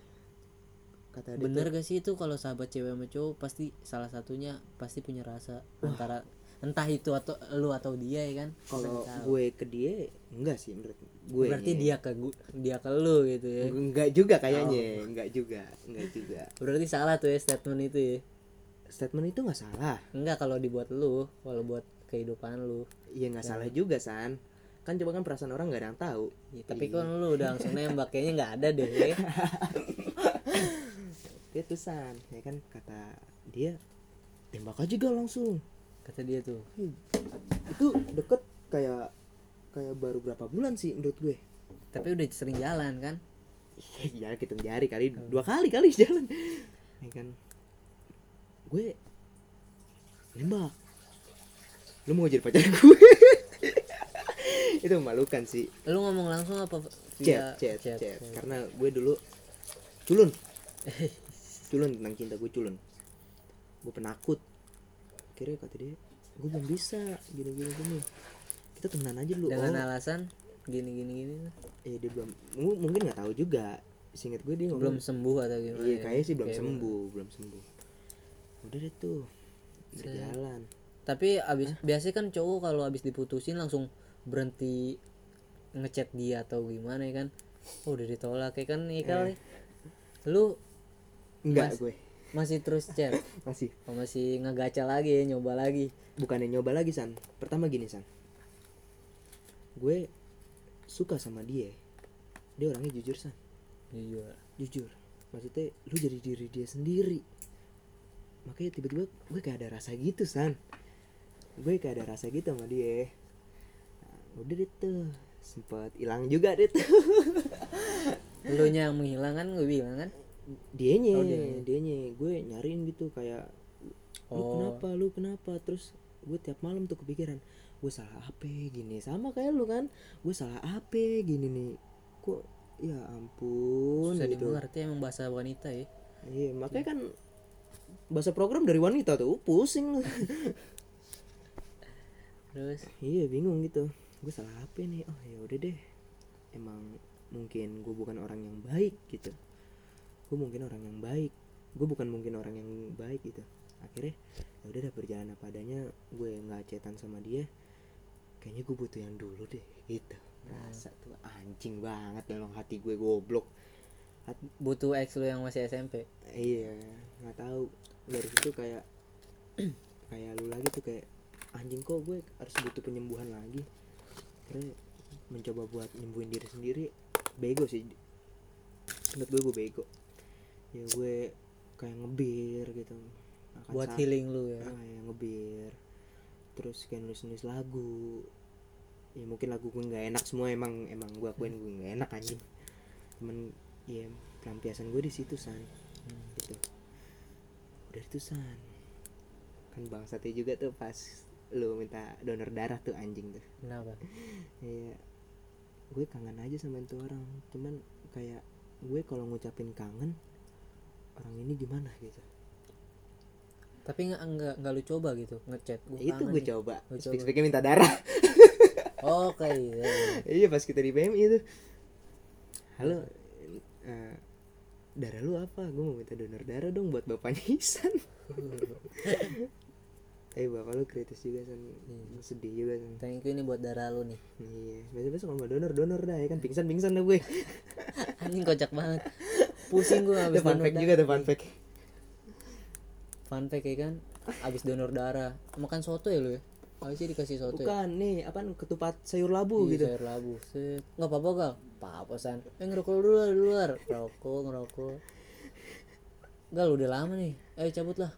kata dia bener gak sih itu kalau sahabat cewek sama cowok pasti salah satunya pasti punya rasa antara entah itu atau lu atau dia ya kan? Kalau gue ke dia enggak sih menurut gue berarti dia ke gu- dia ke lu gitu ya? Enggak juga kayaknya Oh. enggak juga enggak juga. Berarti salah tuh ya statement itu ya? Statement itu nggak salah. Enggak kalau dibuat lu kalau buat kehidupan lu. Iya nggak salah juga san. Kan coba kan perasaan orang nggak ada yang tahu. Ya, tapi kan lu udah langsung nembak kayaknya nggak ada deh. Ya. itu san. Ya kan kata dia tembak aja gak langsung kata dia tuh. Hmm. itu deket kayak kayak baru berapa bulan sih menurut gue? Tapi udah sering jalan kan? Ya kita jari kali dua kali kali jalan. Ya kan? Gue nembak. Lu mau jadi pacar gue? Itu memalukan sih. Lu ngomong langsung apa chat via chat? chat. Karena gue dulu culun. Culun tentang cinta gue culun. Gue penakut kira kata dia gue belum bisa gini gini. Gini kita temenan aja dulu. Dengan oh. alasan gini gini gini eh dia belum mu- mungkin nggak tahu juga. Singkat gue dia ngomong belum sembuh atau gimana iya ya? kayaknya sih belum Kayak sembuh belum. sembuh. Udah deh tuh berjalan. Tapi abis biasanya kan cowok kalau abis diputusin langsung berhenti ngechat dia atau gimana ya kan? Oh, udah ditolak ya kan ya kali. Lu enggak Mas- gue masih terus chat masih. Oh, masih ngegaca lagi nyoba lagi? Bukannya nyoba lagi san. Pertama gini san. Gue suka sama dia. Dia orangnya jujur san. Jujur. Jujur. Maksudnya lu jadi diri dia sendiri. Makanya tiba-tiba gue kayak ada rasa gitu san. Gue kayak ada rasa gitu sama dia. Nah, udah deh tuh. Sempat hilang juga deh tuh. Lu yang menghilang kan? Gue bilang kan dianya Oh, dianya. dianya. Gue nyariin gitu kayak lu Oh. kenapa lu kenapa? Terus gue tiap malam tuh kepikiran gue salah apa gini? Sama kayak lu kan gue salah apa gini nih? Kok ya ampun susah gitu. dimengerti emang bahasa wanita ya. Iya makanya kan bahasa program dari wanita tuh pusing lu. Terus? Iya bingung gitu. Gue salah apa nih? Oh ya udah deh. Emang mungkin gue bukan orang yang baik gitu gue mungkin orang yang baik. Gue bukan mungkin orang yang baik gitu. Akhirnya ya udah deh berjalan apa adanya gue nggak cetan sama dia kayaknya gue butuh yang dulu deh gitu. Rasa tuh anjing banget memang hati gue goblok. Hat- butuh ex lu yang masih SMP iya nggak tahu. Dari situ kayak kayak lu lagi tuh kayak anjing kok gue harus butuh penyembuhan lagi? Karena mencoba buat nyembuhin diri sendiri bego sih. Menurut gue gue bego ya gue kayak ngebir gitu. Makan buat healing lu ya? Ah, ya ngebir. Terus kayak nulis nulis lagu. Ya mungkin lagu gue nggak enak semua emang emang gue akuin gue nggak enak anjing. Cuman ya pelampiasan gue di situ san. Gitu. Udah itu san. Kan bangsatnya juga tuh pas lu minta donor darah tuh anjing tuh. Kenapa? Ya gue kangen aja sama itu orang. Cuman kayak gue kalau ngucapin kangen orang ini gimana gitu. Tapi nggak nggak nggak lu coba gitu ngechat gue itu gue coba speak coba. speaknya minta darah. Oke iya iya. Pas kita di PMI itu. Halo eh, darah lu apa? Gue mau minta donor darah dong buat bapaknya Isan. Eh bapak lu kritis juga san. Sedih juga san. Thank you nih buat darah lu nih. Iya besok besok kalau mau donor donor dah ya kan. Pingsan pingsan dah gue. Anjing kocak banget pusing gue itu habis fun donor fact darah. juga tuh fun fact. Fun fact ya kan? Abis donor darah. Makan soto ya lu ya? Sih dikasih soto ya? bukan nih apa ketupat sayur labu Iya, gitu. sayur labu. Set. Nggak apa-apa gal apa-apa san. Eh ngerokok dulu lah di luar. Rokok ngerokok. Gal udah lama nih. Ayo cabut lah.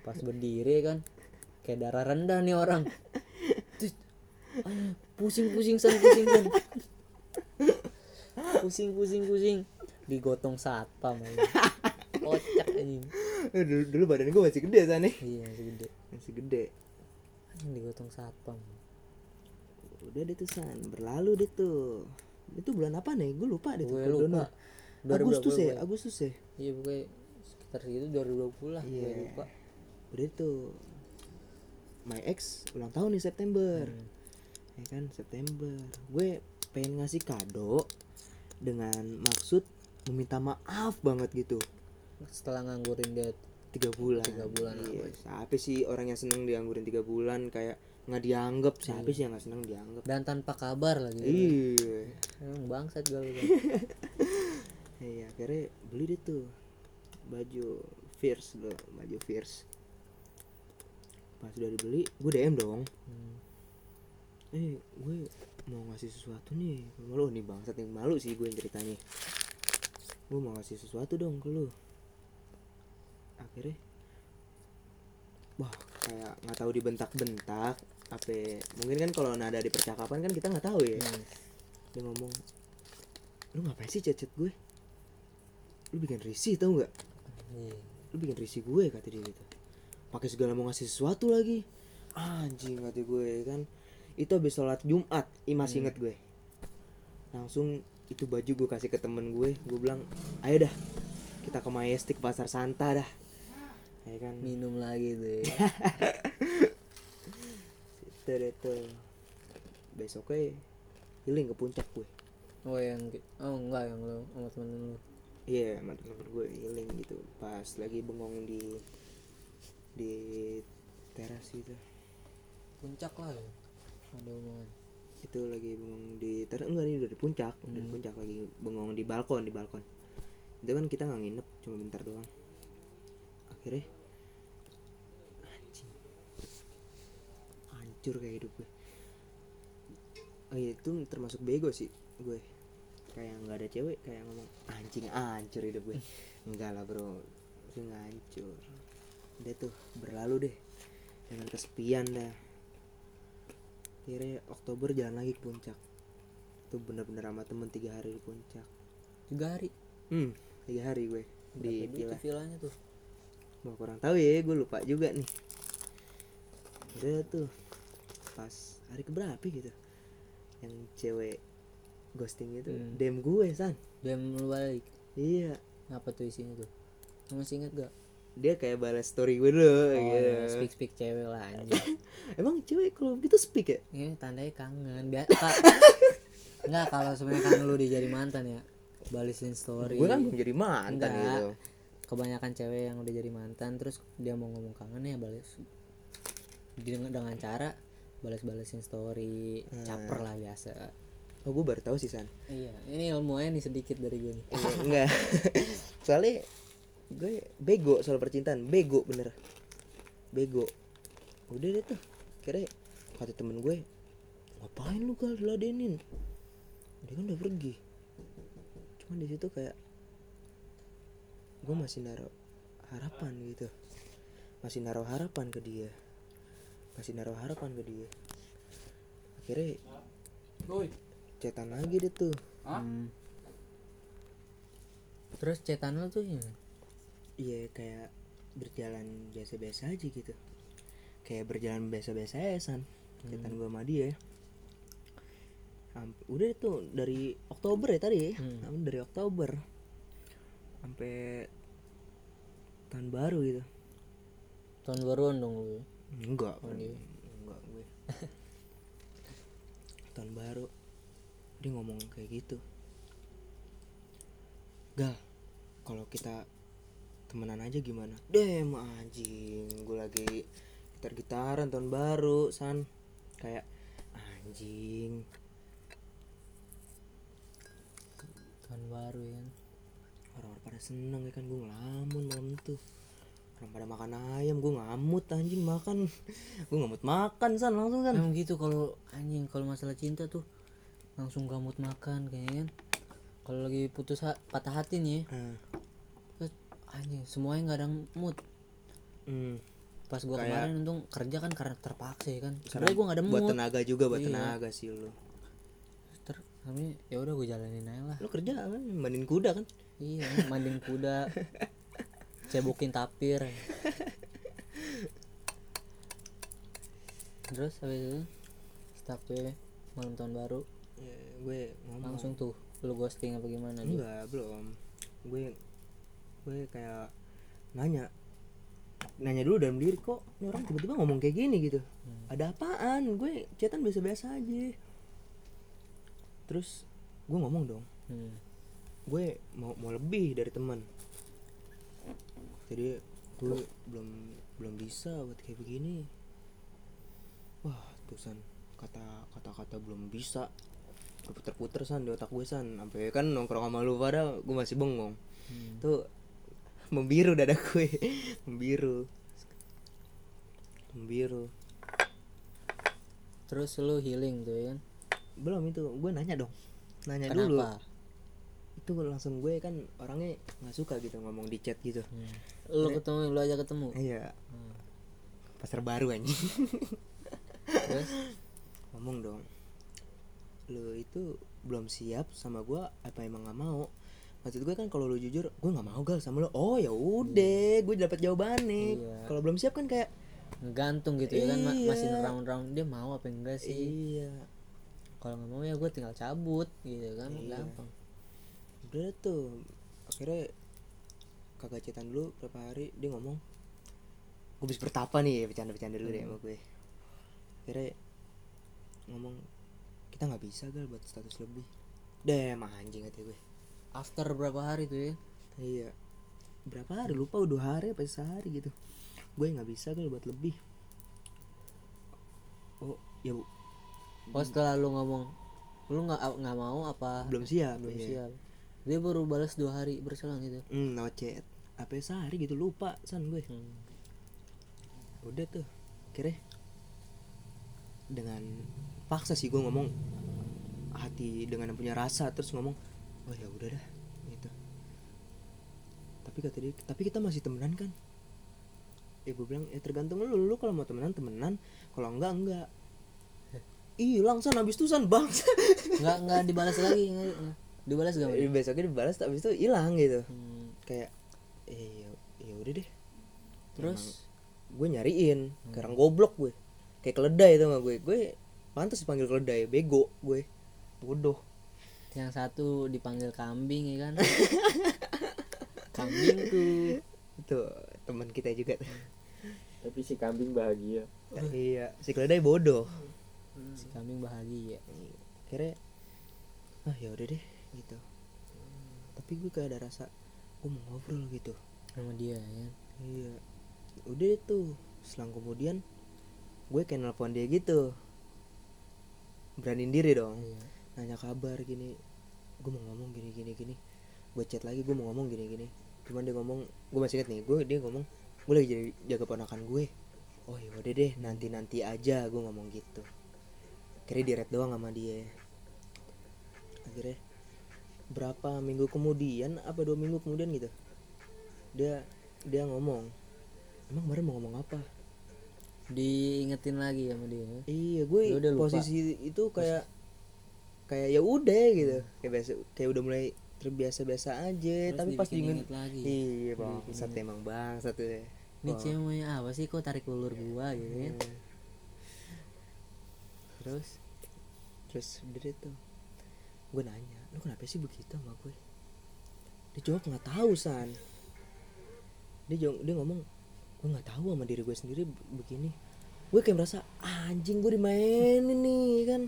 Pas berdiri kan? Kayak darah rendah nih orang. Tit. Ayo, pusing pusing san pusing san. Pusing pusing pusing digotong satpam kocak anjing. Eh, dulu, dulu badan gue masih gede sana iya masih gede. Masih gede. Anjing digotong satpam udah deh tuh san. Berlalu deh tuh. Itu bulan apa nih? Gue lupa deh gue lupa. Agustus ya 2020 Agustus ya? Iya pokoknya sekitar segitu 2020 lah gue Iya. lupa. Udah tuh. My ex ulang tahun nih September. Hmm. ya kan September. Gue pengen ngasih kado dengan maksud meminta maaf banget gitu. Setelah nganggurin dia tiga bulan. Tiga bulan iya. siapa sih orang yang seneng dianggurin tiga bulan? Kayak nggak dianggap siapa sih yang nggak seneng dianggap? Dan tanpa kabar lagi. Iya. Emang bangsat gue iya akhirnya beli deh tuh baju fierce loh baju fierce. Pas udah dibeli gue DM dong. Hmm. eh gue mau ngasih sesuatu nih. Malu nih bangsat yang malu sih gue yang ceritanya gue mau ngasih sesuatu dong ke lu. Akhirnya wah kayak nggak tahu dibentak-bentak apa mungkin kan kalau nada di percakapan kan kita nggak tahu ya. Hmm. dia ngomong lu ngapain sih chat gue? Lu bikin risih tau nggak? Iya. lu bikin risih gue kata dia gitu. Pakai segala mau ngasih sesuatu lagi. Anjing kata gue kan. Itu habis sholat Jumat Ih, masih inget gue. Langsung itu baju gue kasih ke temen gue gue bilang ayo dah kita ke Majestic pasar Santa dah. Ya kan? Minum lagi tuh ya. itu deh tuh. Besoknya healing ke puncak gue. Oh yang oh enggak yang lo sama temen lu. Iya sama temen gue healing gitu. Pas lagi bengong di di teras gitu puncak lah ya ada omongan itu lagi bengong di teras enggak ini udah di puncak udah di puncak lagi bengong di balkon di balkon. Itu kan kita nggak nginep cuma bentar doang. Akhirnya anjing. Hancur kayak hidup gue. Oh iya itu termasuk bego sih gue. Kayak nggak ada cewek kayak ngomong anjing hancur hidup gue. Enggak lah bro. Itu nggak hancur. Dia tuh berlalu deh. Dengan kesepian dah akhirnya Oktober jalan lagi ke puncak. Itu bener-bener sama temen tiga hari di puncak. Tiga hari? Hmm tiga hari gue di Berapa duit villa villanya tuh? Mau kurang tahu ya gue lupa juga nih. Udah tuh pas hari keberapa gitu yang cewek ghosting itu Hmm. dem gue san. Dia lu balik? Iya. Apa tuh isinya tuh? Lu masih inget gak dia kayak balas story gue dulu oh, gitu. ya, speak speak cewek lah anjing. Emang cewek kalau gitu speak ya? Ini tandanya kangen. Biasa Enggak kalau sebenarnya kan lu dijadi mantan ya balisin story. Gue kan belum jadi mantan Enggak. gitu. Kebanyakan cewek yang udah jadi mantan terus dia mau ngomong kangen ya balas. Dengan, dengan cara balas-balasin story Hmm. caper lah biasa. Oh gue baru tahu sih san. Iya ini ilmunya nih sedikit dari gue nih. Iya, enggak. Soalnya gue bego soal percintaan. Bego bener. Bego. Udah deh tuh. Kira kata temen gue ngapain lu gal diladenin? Dia kan udah pergi. Cuman di situ kayak gue masih naruh harapan gitu. Masih naruh harapan ke dia. Masih naruh harapan ke dia. Akhirnya cetan lagi deh tuh. Hmm. terus cetan lu tuh gimana? Iya kayak berjalan biasa-biasa aja gitu. Kayak berjalan biasa-biasa aja san Cetan gue sama dia. Sampai, Udah tuh dari Oktober ya tadi ya? Hmm. Dari Oktober. Sampai tahun baru gitu. Tahun baruan dong lu Enggak Oh, iya. Enggak gue. Tahun baru. Dia ngomong kayak gitu. Gal kalau kita temenan aja gimana? Dem anjing, gue lagi gitar-gitaran tahun baru, san. Kayak anjing. tahun baru ya kan Orang-orang pada seneng ya kan gue ngelamun malam itu. Orang pada makan ayam, gue ngamut anjing makan. gue ngamut makan san langsung kan. emang gitu kalau anjing kalau masalah cinta tuh langsung gamut makan kayaknya kan kalau lagi putus ha- patah hati nih terus anjing semuanya nggak ada mood. Hmm. pas gua Kayak- kemarin untung kerja kan karena terpaksa ya kan? Sebenarnya gua nggak ada buat mood. tenaga juga buat Iya. tenaga sih lu. ter kami ya udah gue jalanin aja lah. Lu kerja kan mandiin kuda kan? iya mandiin kuda. Cebokin tapir. Terus habis itu ya, malam tahun baru. Ya, gue ngomong. Langsung tuh lu ghosting apa gimana enggak belum. Gue gue kayak nanya nanya dulu dalam diri kok ini orang tiba-tiba ngomong kayak gini gitu? Hmm. ada apaan? Gue chatan biasa-biasa aja. Terus gue ngomong dong. Hmm. gue mau mau lebih dari teman. Jadi gue belum belum bisa buat kayak begini. Wah tuh san. Kata kata kata belum bisa. Puter-puter san di otak gue san. Sampai kan nongkrong sama lu pada gue masih bengong. Hmm. tuh membiru dada gue. Membiru. Membiru. Terus lu healing tuh ya kan belum itu gue nanya dong. Nanya kenapa? dulu. Itu langsung gue kan orangnya nggak suka gitu ngomong di chat gitu. Hmm. lu ketemu lu aja ketemu? Iya. Hmm. pasar baru anjing. Terus? Ngomong dong. Lu itu belum siap sama gua apa emang nggak mau maksud gue kan kalau lu jujur gue nggak mau gal sama lu. Oh ya udah gue dapet jawabannya Iya. kalau belum siap kan kayak ngegantung gitu ya kan ma- Iya. masih round round dia mau apa enggak sih? Iya. Kalau nggak mau ya gue tinggal cabut gitu kan Iya. gampang. Udah tuh akhirnya kagak cetan dulu berapa hari dia ngomong gue bisa bertapa nih bercanda-bercanda dulu deh Hmm. sama gue. Akhirnya ngomong kita nggak bisa gal buat status lebih. Deh emang anjing kata gue after berapa hari tuh ya? Iya. Berapa hari? Lupa udah hari apa sehari gitu. Gue nggak bisa gal buat lebih. Oh ya bu. Oh setelah lu ngomong lu nggak nggak mau apa? Belum siap belum iya. siap. Dia baru balas dua hari berselang gitu. Hmm lewat chat. Apa sehari gitu lupa san gue. Hmm. udah tuh. Kira dengan paksa sih gue ngomong. Hati dengan yang punya rasa terus ngomong oh ya udah dah gitu. Tapi kata dia tapi kita masih temenan kan? Ya gue bilang ya tergantung lu. Lu kalau mau temenan temenan. Kalau enggak enggak. Hilang san. Habis itu san bang. Nggak nggak dibalas lagi. Nggak nggak. dibalas gak Madi? besoknya dibalas habis itu hilang gitu. Hmm. kayak eh ya, ya udah deh. Terus? Gue nyariin. Sekarang goblok gue. Kayak keledai itu nggak gue. Gue pantas dipanggil keledai. Bego gue. Bodoh yang satu dipanggil kambing ya kan? Kambingku. Itu teman kita juga. Tuh. tapi si kambing bahagia. Iya. Si keledai bodoh. Si kambing bahagia. Kira ah ya udah deh gitu. Tapi gue kayak ada rasa gue mau ngobrol gitu. Sama dia ya iya. Udah tuh. Selang kemudian gue kayak nelpon dia gitu. Beraniin diri dong. Iya. Nanya kabar gini gue mau ngomong gini gini gini. Gue chat lagi gue mau ngomong gini gini. Cuman dia ngomong gue masih inget nih gue dia ngomong gue lagi jadi jaga ponakan gue oh ya udah deh nanti nanti aja gue ngomong gitu. Akhirnya di red doang sama dia. Akhirnya berapa minggu kemudian apa dua minggu kemudian gitu dia dia ngomong emang kemarin mau ngomong apa? Diingetin lagi sama dia. Iya gue lupa. posisi itu kayak kayak ya udah gitu. Kayak biasa kayak udah mulai terbiasa biasa aja Terus tapi pas diinget inget lagi. Iya bang. Satu emang bang satu deh ini cewek maunya apa sih? Kok tarik ulur gua gitu kan terus? Terus udah deh tuh. Gue nanya lu kenapa sih begitu sama gue dia jawab nggak tahu san. Dia jawab, dia ngomong gue nggak tahu sama diri gue sendiri be- begini. Gue kayak merasa anjing gue dimainin nih kan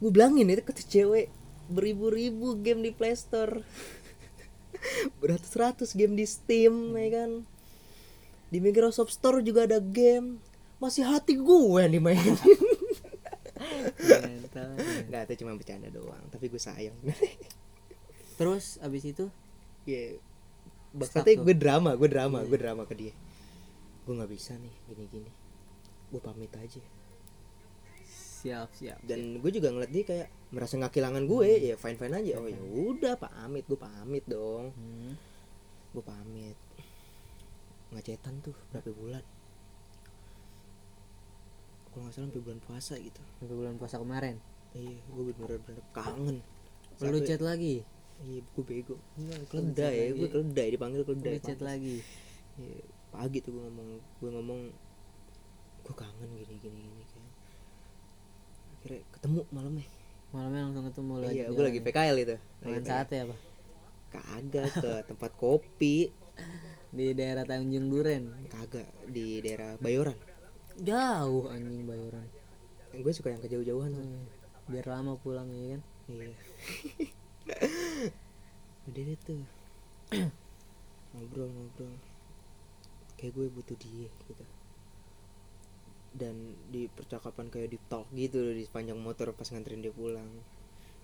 gue bilangin itu ke cewek. Beribu-ribu game di Playstore beratus-ratus game di Steam ya kan? Di Microsoft Store juga ada game. Masih hati gue yang dimainin. Nggak, itu cuma bercanda doang Tapi gue sayang. Terus abis itu? Ya Maksudnya tuh. gue drama Gue drama Gue drama ke dia. Gue gak bisa nih Gini-gini. Gue pamit aja siap siap Dan gue juga ngeliat dia kayak Merasa gak kehilangan gue Ya fine fine aja. Oh ya udah pamit Gue pamit dong. Hmm. Gue pamit. Ngacetan tuh Berapa bulan? Kalau gak salah sampai bulan puasa gitu. Sampai bulan puasa kemarin? Iya gue bener-bener kangen. Lu Sampai- chat lagi? Iya gue bego. Iya, Keledai ya Gue keledai Dipanggil keledai lu chat lagi? Iya, pagi tuh gue ngomong gue ngomong gue kangen gini gini gini akhirnya ketemu malamnya. Malamnya langsung ketemu lu iya gue lagi. PKL itu. Lagi makan PKL. sate apa? Kagak ke tempat kopi. Di daerah Tanjung Duren. Kagak di daerah Bayoran. Jauh anjing bayoran. Gue suka yang kejauh-jauhan Hmm. biar lama pulang ya kan? Iya. Udah deh tuh. Ngobrol ngobrol kayak gue butuh dia gitu dan di percakapan kayak di talk gitu loh, di sepanjang motor pas nganterin dia pulang.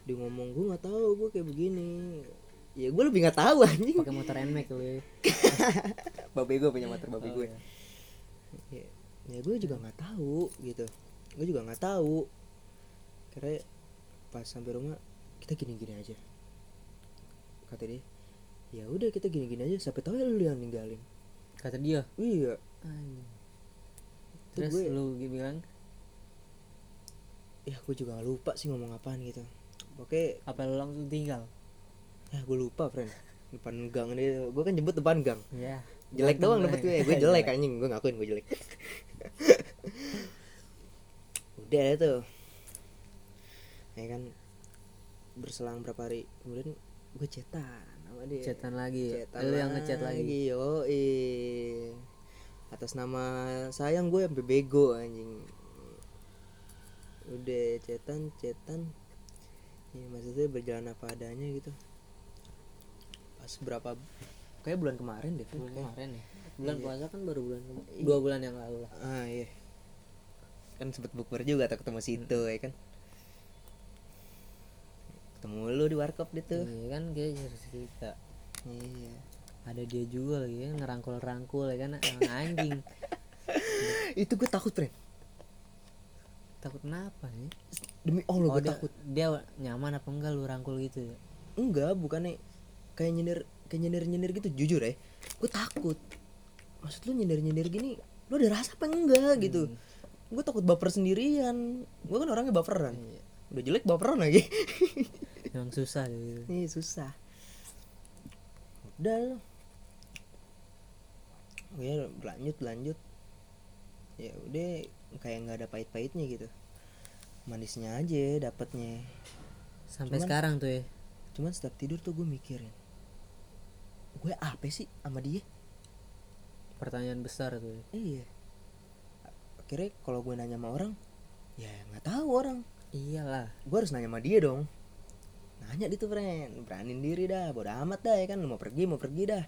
Dia ngomong gue nggak tahu gue kayak begini. Ya gue lebih nggak tahu anjing. Pakai motor nmax lu. Babe gue punya motor babe Oh, gue iya. ya, ya gue juga nggak tahu gitu. Gue juga nggak tahu. Karena pas sampai rumah kita gini-gini aja. Kata dia ya udah kita gini-gini aja. Sampai tahu ya lu yang ninggalin. Kata dia? Iya. Anjing terus gue- lu bilang? Ya gue juga lupa sih ngomong apaan gitu. Oke. Apa lu langsung tinggal? Ya gue lupa friend. Depan gang ini. Gue kan jemput depan gang. Ya jelek Ganteng doang dapet gue gue jelek anjing. Gue ngakuin gue jelek. Udah deh tuh ya kan berselang berapa hari kemudian gue cetan sama dia. Chatan lagi ya? Cetan lu yang ngechat lagi? yo atas nama sayang gue sampai bego anjing. Udah cetan cetan. Ya maksudnya berjalan apa adanya gitu. Pas berapa kayak bulan kemarin deh bulan Kayak- kemarin ya? Bulan Iya. puasa kan baru bulan kema- dua bulan yang lalu lah. Ah iya. Kan sempet bukber juga tak ketemu situ ya kan? Ketemu lu di warkop deh tuh. Iya kan kayak cerita. Iya ada dia juga lagi ya ngerangkul-rangkul ya kan emang anjing. Itu gue takut friend takut kenapa nih demi allah oh gue dia, takut. dia nyaman apa enggak lu rangkul gitu ya? Enggak bukannya kayak nyindir kayak nyindir nyindir gitu. Jujur ya gue takut. Maksud lu nyindir nyindir gini lu ada rasa apa enggak gitu? Gue takut baper sendirian. Gue kan orangnya baperan. Iya. udah jelek baperan lagi. Emang susah gitu ini susah. Udah oh ya berlanjut berlanjut ya udah kayak nggak ada pahit-pahitnya gitu. Manisnya aja dapatnya. Sampai Cuman- sekarang tuh ya? cuman setiap tidur tuh gue mikirin. Gue apa sih sama dia? Pertanyaan besar tuh ya. iya. Akhirnya kalau gue nanya sama orang ya nggak tahu orang. Iyalah. Gue harus nanya sama dia dong. Nanya di tuh friend beraniin diri dah bodo amat dah ya kan. Mau pergi mau pergi dah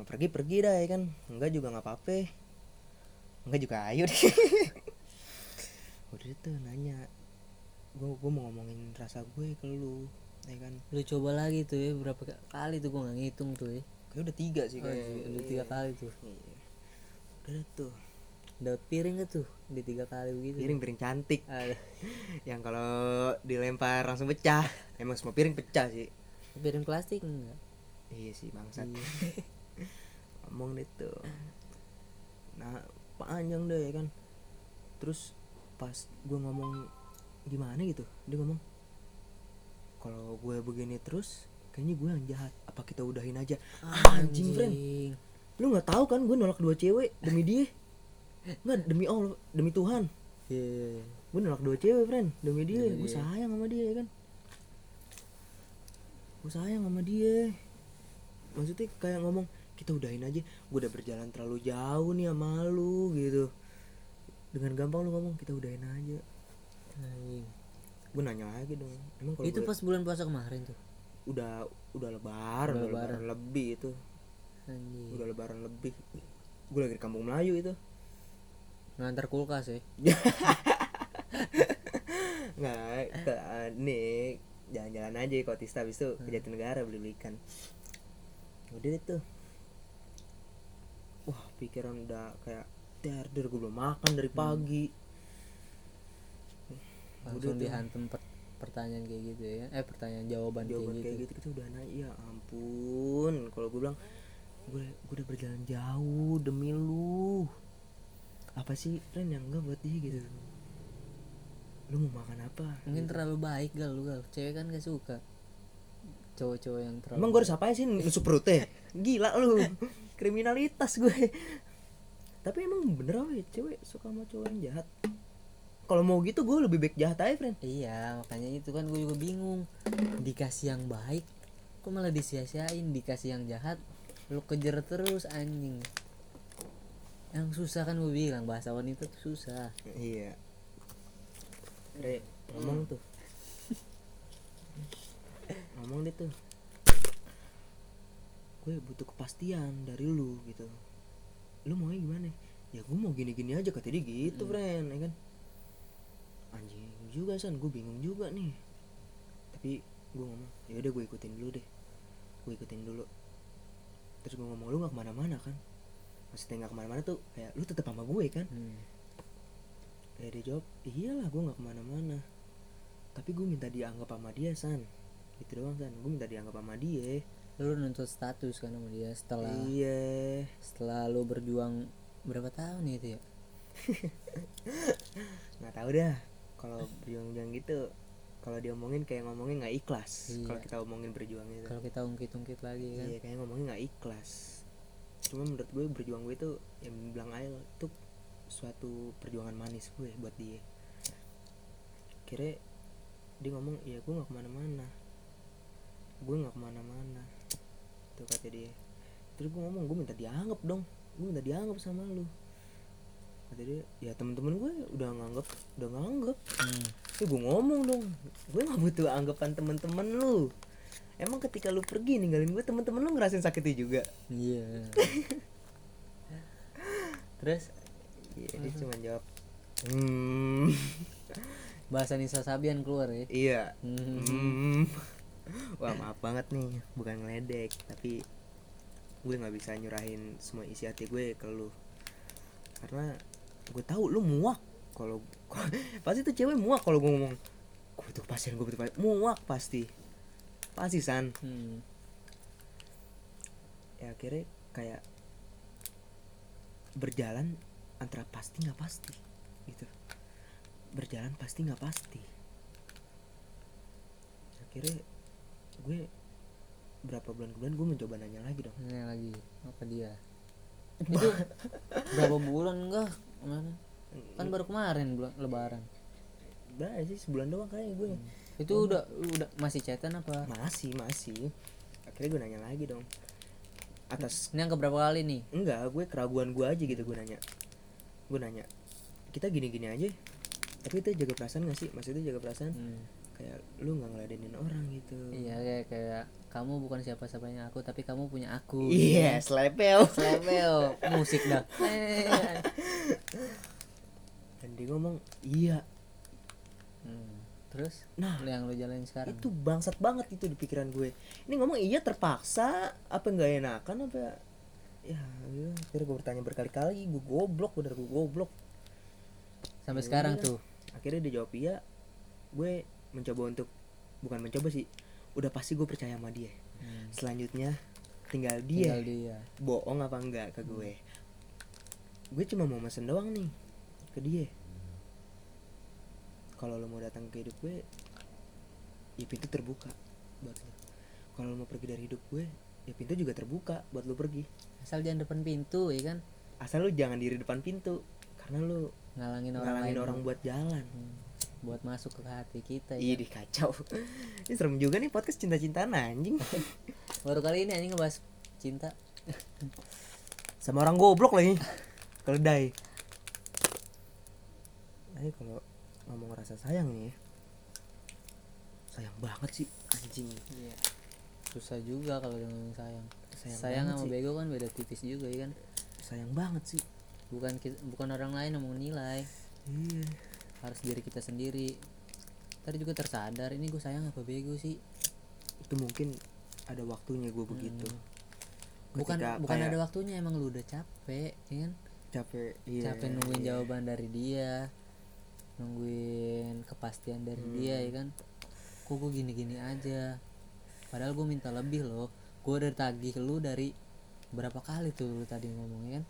mau pergi pergi dah ya kan. Enggak juga nggak apa-apa. Enggak juga ayo. Deh udah tuh nanya. Gue gue mau ngomongin rasa gue ke lu ya kan. Lu coba lagi tuh ya. Berapa ka- kali tuh gua nggak ngitung tuh ya. Kayak udah tiga sih oh, kayak iya, udah tiga kali tuh. Iya. udah tuh. Dapat piring gak tuh? Di tiga kali begitu. Piring piring cantik. Yang kalau dilempar langsung pecah. Emang semua piring pecah sih. Piring plastik enggak iya sih bangsat. Iya. ngomong tuh. Nah panjang deh ya kan. Terus pas gue ngomong gimana gitu dia ngomong kalau gue begini terus kayaknya gue yang jahat. Apa kita udahin aja? Anjing friend lu nggak tahu kan gue nolak dua cewek demi dia? Nggak demi allah demi tuhan. Iya iya, iya. gue nolak dua cewek friend demi dia. Demi gue dia. sayang sama dia ya kan. Gue sayang sama dia. Maksudnya kayak ngomong kita udahin aja. Gue udah berjalan terlalu jauh nih sama lu gitu. Dengan gampang lu ngomong kita udahin aja. Anjing. gue nanya lagi dong emang kalau itu gue- pas bulan puasa kemarin tuh? Udah udah lebaran Udah udah lebaran. lebih itu. Anjing. Udah lebaran lebih. Gue lagi di kampung Melayu itu. Ngantar kulkas ya nggak ke nih jalan-jalan aja ke Otista habis itu ke Jatinegara beli beli ikan. Udah tuh wah pikiran udah kayak der der gue belum makan dari pagi. Langsung tuh. dihantam per- pertanyaan kayak gitu ya. Eh pertanyaan jawaban, jawaban kayak kayak gitu, gitu kita udah nanya ya ampun kalau gue bilang gue gue udah berjalan jauh demi lu. Apa sih friend yang enggak buat dia gitu? Lu mau makan apa? Mungkin terlalu baik gal lu gal. Cewek kan gak suka. Cowok-cowok yang terlalu Emang gue harus apa sih nusuk perutnya? Gila lu Kriminalitas gue. Tapi emang bener apa ya cewek suka sama cowok yang jahat? Kalau mau gitu gue lebih baik jahat aja friend. Iya makanya itu kan gue juga bingung. Dikasih yang baik kok malah disia-siain? Dikasih yang jahat lu kejar terus anjing. Yang susah kan gue bilang bahasa wanita tuh susah. Iya. Re, ngomong tuh. Ngomong deh tuh Gue butuh kepastian dari lu gitu. Lu maunya gimana? Ya gue mau gini-gini aja kata dia gitu friend ya kan? Anjing juga san, gue bingung juga nih. Tapi gue ngomong ya udah gue ikutin dulu deh. Gue ikutin dulu. Terus gue ngomong lu gak ke mana-mana kan? Maksudnya gak ke mana-mana tuh kayak lu tetap sama gue kan? Hmm. Kayak dia jawab, iyalah gue gak ke mana-mana. Tapi gue minta dianggap sama dia San. Gitu doang San, gue minta dianggap sama dia lu nuntut status kan sama dia setelah Iya. setelah lu berjuang berapa tahun itu ya? Gak tau dah. Kalau berjuang-juang gitu kalau diomongin kayak ngomongin nggak ikhlas. Iya. Kalau kita omongin berjuang itu kalau kita ungkit-ungkit lagi kan. Iya kayak ngomongin nggak ikhlas. Cuma menurut gue berjuang gue itu yang bilang Ail itu suatu perjuangan manis gue buat dia. Kira dia ngomong ya gue nggak ke mana-mana. Gue nggak ke mana-mana tuh kata dia terus gue ngomong gue minta dianggap dong gue minta dianggap sama lu kata dia ya temen-temen gue udah nganggap udah nganggap Hmm. ya gue ngomong dong gue nggak butuh anggapan temen-temen lu emang ketika lu pergi ninggalin gue temen-temen lu ngerasain sakitnya juga Iya. Terus Iya, dia cuma jawab hmm bahasa Nisa Sabian keluar ya. iya Hmm. hmm. Wah maaf banget nih bukan ngeledek tapi gue nggak bisa nyurahin semua isi hati gue ke lu. Karena gue tahu lu muak kalau pasti tuh cewek muak kalau gue ngomong gue butuh pasien gue butuh pasien. Muak pasti. Pasti san. Hmm. ya akhirnya kayak berjalan antara pasti nggak pasti gitu. Berjalan pasti nggak pasti. Akhirnya gue berapa bulan kemudian gue mencoba nanya lagi dong Ini lagi apa dia? Itu berapa bulan enggak? Kemarin. Kan baru kemarin bulan lebaran. Udah sih sebulan doang kayaknya gue Itu udah udah masih chatan apa? masih masih akhirnya gue nanya lagi dong atas Ini yang keberapa kali nih? enggak gue keraguan gue aja gitu gue nanya gue nanya kita gini-gini aja tapi kita jaga perasaan gak sih maksudnya jaga perasaan Hmm. Kayak lu nggak ngeladenin orang gitu Iya kayak kayak kamu bukan siapa-siapanya aku tapi kamu punya aku. iya slepel Slepeo musik dah. Dan dia ngomong iya Hmm. Terus nah yang lu jalanin sekarang. itu bangsat banget itu di pikiran gue ini ngomong iya terpaksa apa nggak enakan apa ya gitu. akhirnya gue bertanya berkali-kali gue goblok bener gue goblok Sampai Ya sekarang udah. tuh. akhirnya dia jawab iya gue mencoba untuk bukan mencoba sih udah pasti gue percaya sama dia. Hmm. selanjutnya tinggal dia. Tinggal dia. bohong apa enggak ke gue? Gue cuma mau mesen doang nih ke dia. Kalau lo mau datang ke hidup gue ya pintu terbuka buat lo kalau lo mau pergi dari hidup gue ya pintu juga terbuka buat lo pergi. Asal jangan depan pintu ya kan. asal lo jangan diri depan pintu karena lo Ngalangin orang ngalangin lain orang buat jalan. Hmm. Buat masuk ke hati kita ya. Ih, kacau. Ini serem juga nih podcast cinta-cintaan anjing. Baru kali ini anjing ngebahas cinta. Sama orang goblok lagi. Keledai. Ini kalau ngomong rasa sayang nih. ya. Sayang banget sih anjing. Iya. Susah juga kalau dengan sayang. Sayang Sayang, sama sih. bego kan beda tipis juga ya kan. Sayang banget sih. Bukan bukan orang lain yang menilai. Iya. Harus diri kita sendiri. Tadi juga tersadar ini gue sayang apa bego sih. Itu mungkin ada waktunya gue begitu. Bukan Ketika bukan kayak ada waktunya emang lu udah capek, ya kan? capek. Iya. capek nungguin iya. jawaban dari dia nungguin kepastian dari Hmm. dia ya kan kok gue gini-gini aja padahal gue minta lebih loh gue udah tagih lu dari berapa kali tuh lu tadi ngomongnya kan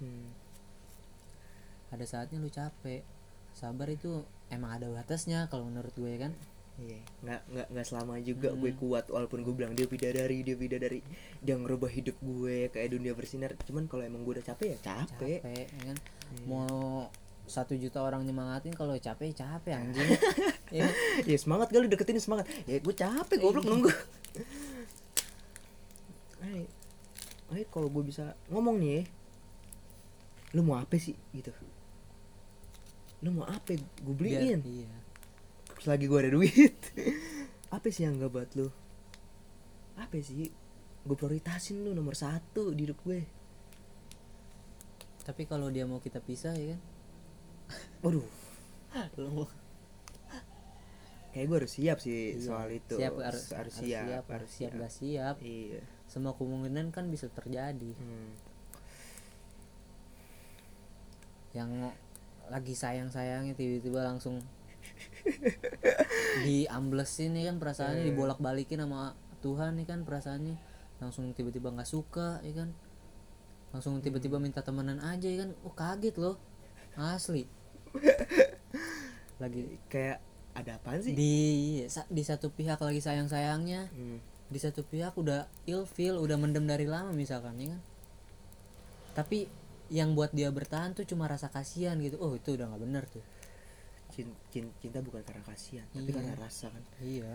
Hmm. ada saatnya lu capek sabar itu emang ada batasnya kalau menurut gue ya kan? Iya, nggak nggak nggak selama juga Hmm. gue kuat walaupun gue bilang dia bidadari dia bidadari dia ngerubah hidup gue kayak dunia bersinar. Cuman kalau emang gue udah capek ya capek, capek ya kan? Iya. mau satu juta orang nyemangatin kalau capek capek anjing. Ya ya semangat kali deketin semangat. Ya gue capek goblok nunggu. Ay kalau gue bisa ngomong nih ya, lu mau apa sih gitu lu mau apa? Gue Biar- beliin. iya. Selagi gue ada duit. Apa sih yang gak buat lu? Apa sih? Gue prioritasin lu nomor satu di hidup gue. Tapi kalau dia mau kita pisah ya kan? Waduh. Lu mau kayak gue harus siap sih Iya, soal itu. Siap harus, harus siap harus siap. gak siap iya. semua kemungkinan kan bisa terjadi. Hmm. yang lagi sayang sayangnya tiba-tiba langsung diamblesin nih kan perasaannya Eh. dibolak balikin sama Tuhan nih kan perasaannya. Langsung tiba-tiba nggak suka ya kan? Langsung tiba-tiba Hmm. minta temenan aja ya kan? Oh kaget loh. Asli. Lagi kayak ada apaan sih? Di di satu pihak lagi sayang sayangnya Hmm. di satu pihak udah ilfeel udah mendem dari lama misalkan ya kan? Tapi yang buat dia bertahan tuh cuma rasa kasihan gitu. Oh itu udah nggak bener tuh. Cin- cin- cinta bukan karena kasihan tapi Iya. karena rasa kan. Iya.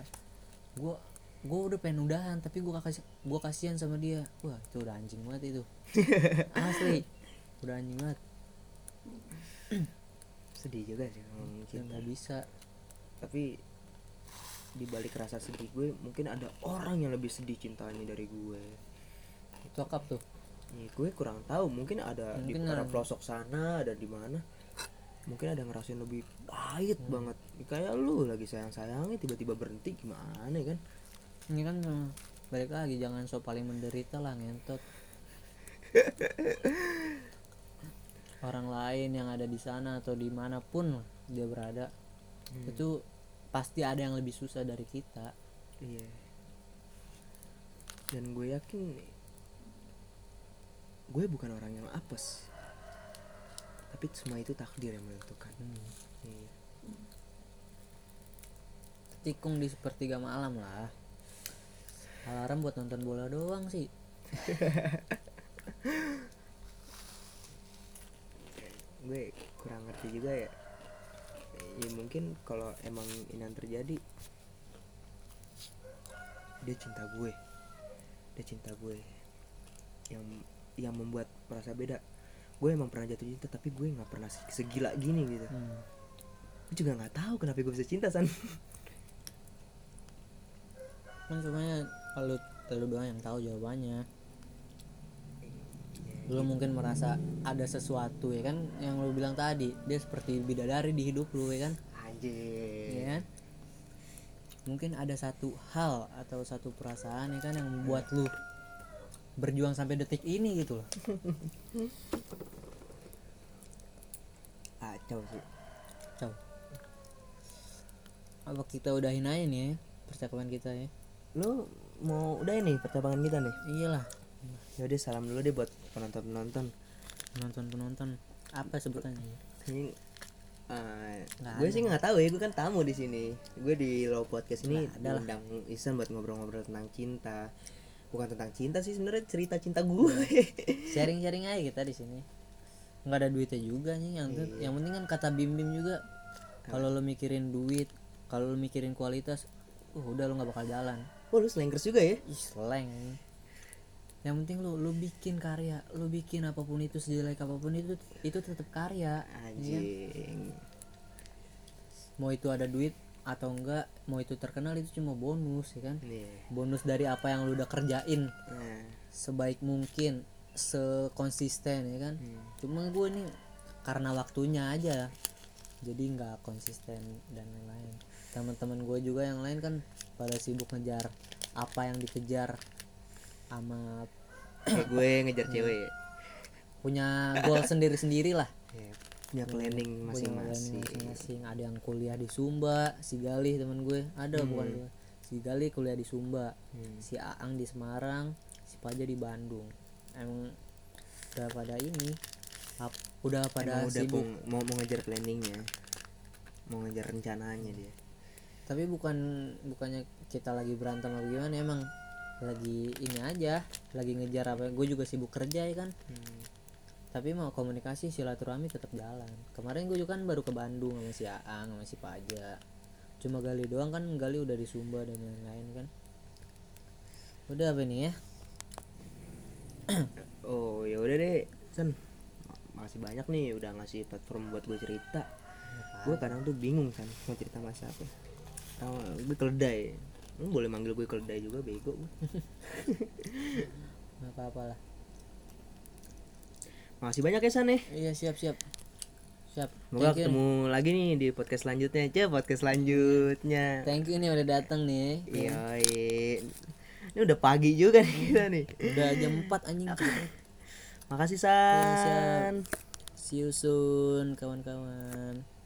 Gua gua udah pengen udahan tapi gua kasih gua kasihan sama dia. Wah itu udah anjing banget itu. Asli. Udah anjing banget. Sedih juga sih ngomongin ya cinta. nggak bisa. Tapi di balik rasa sedih gue mungkin ada orang yang lebih sedih cintanya dari gue. Cokap tuh ya, gue kurang tahu. Mungkin ada Mungkin di ada. pelosok sana ada di mana. Mungkin ada ngerasain lebih pahit banget. Kayak lu lagi sayang sayangnya tiba-tiba berhenti gimana ya kan? Ini kan balik lagi jangan so paling menderita lah ngentot. Orang lain yang ada di sana atau di mana pun dia berada itu pasti ada yang lebih susah dari kita. Iya. Dan gue yakin gue bukan orang yang apes. Tapi semua itu takdir yang menentukan. Iya. tikung di sepertiga malam lah. Alarm buat nonton bola doang sih. Gue kurang ngerti juga ya. Ya mungkin kalau emang ini yang terjadi dia cinta gue. Dia cinta gue. Yang yang membuat merasa beda. Gue emang pernah jatuh cinta tapi gue nggak pernah se- segila gini gitu. Hmm. gue juga nggak tahu kenapa gue bisa cinta san. Kan sebenarnya kalau lu doang yang tahu jawabannya lu mungkin merasa ada sesuatu ya kan yang lu bilang tadi dia seperti bidadari di hidup lu ya kan? Anjir. Ya kan? Mungkin ada satu hal atau satu perasaan ya kan yang membuat lu berjuang sampai detik ini gitu loh. Kacau sih. Coba. apa kita udahin aja nih ya percakapan kita ya? Lu mau udah ini percakapan kita nih? Iyalah. Yaudah salam dulu deh buat penonton penonton penonton penonton apa sebutannya? Ini Nggak gue sih nggak tahu ya gue kan tamu di sini. Gue di low podcast ini lah. undang Isan buat ngobrol-ngobrol tentang cinta bukan tentang cinta sih sebenarnya cerita cinta gue sharing sharing aja kita di sini. Nggak ada duitnya juga nih yang yang penting kan kata bim bim juga kalau lo mikirin duit kalau lo mikirin kualitas uh udah lo nggak bakal jalan. Oh lu slankers juga ya? Ih slang. Yang penting lo lo bikin karya lo bikin apa pun itu sejelek apa pun itu itu tetap karya anjing. Mau itu ada duit atau enggak mau itu terkenal itu cuma bonus ya kan? Nih bonus dari apa yang lo udah kerjain. Nah sebaik mungkin sekonsisten ya kan? Cuma gue nih karena waktunya aja. Jadi nggak konsisten dan lain-lain. Teman-teman gue juga yang lain kan pada sibuk ngejar apa yang dikejar sama gue ngejar cewek. Ya punya goal sendiri-sendiri lah. Ya, punya planning punya masing-masing. ada yang kuliah di Sumba si Galih teman gue. Ada bukan gue si Galih kuliah di Sumba Hmm. si Aang di Semarang si Paja di Bandung. Emang udah pada ini ap- udah pada Emang udah sibuk. mau mau ngejar planningnya mau ngejar rencananya dia. Tapi bukan bukannya kita lagi berantem apa gimana emang lagi ini aja lagi ngejar apa gue juga sibuk kerja ya kan tapi mau komunikasi silaturahmi tetap jalan. Kemarin gue juga kan baru ke Bandung sama si Aang sama si Paja. Cuma Gali doang kan Gali udah di Sumba dan lain-lain kan. Udah apa nih ya? Oh ya udah deh. Sen. Ma- makasih banyak nih udah ngasih platform buat gue cerita. Gue kadang tuh bingung kan mau cerita masa apa tahu gue keledai. Lu boleh manggil gue keledai juga bego gue nggak apa-apa lah makasih banyak ya san ya. Iya siap siap. Siap. Semoga ketemu lagi nih di podcast selanjutnya. Aja podcast selanjutnya. Thank you nih udah datang nih iya ini udah pagi juga nih kita nih. Udah jam 4 anjing. Makasih san. See you soon kawan-kawan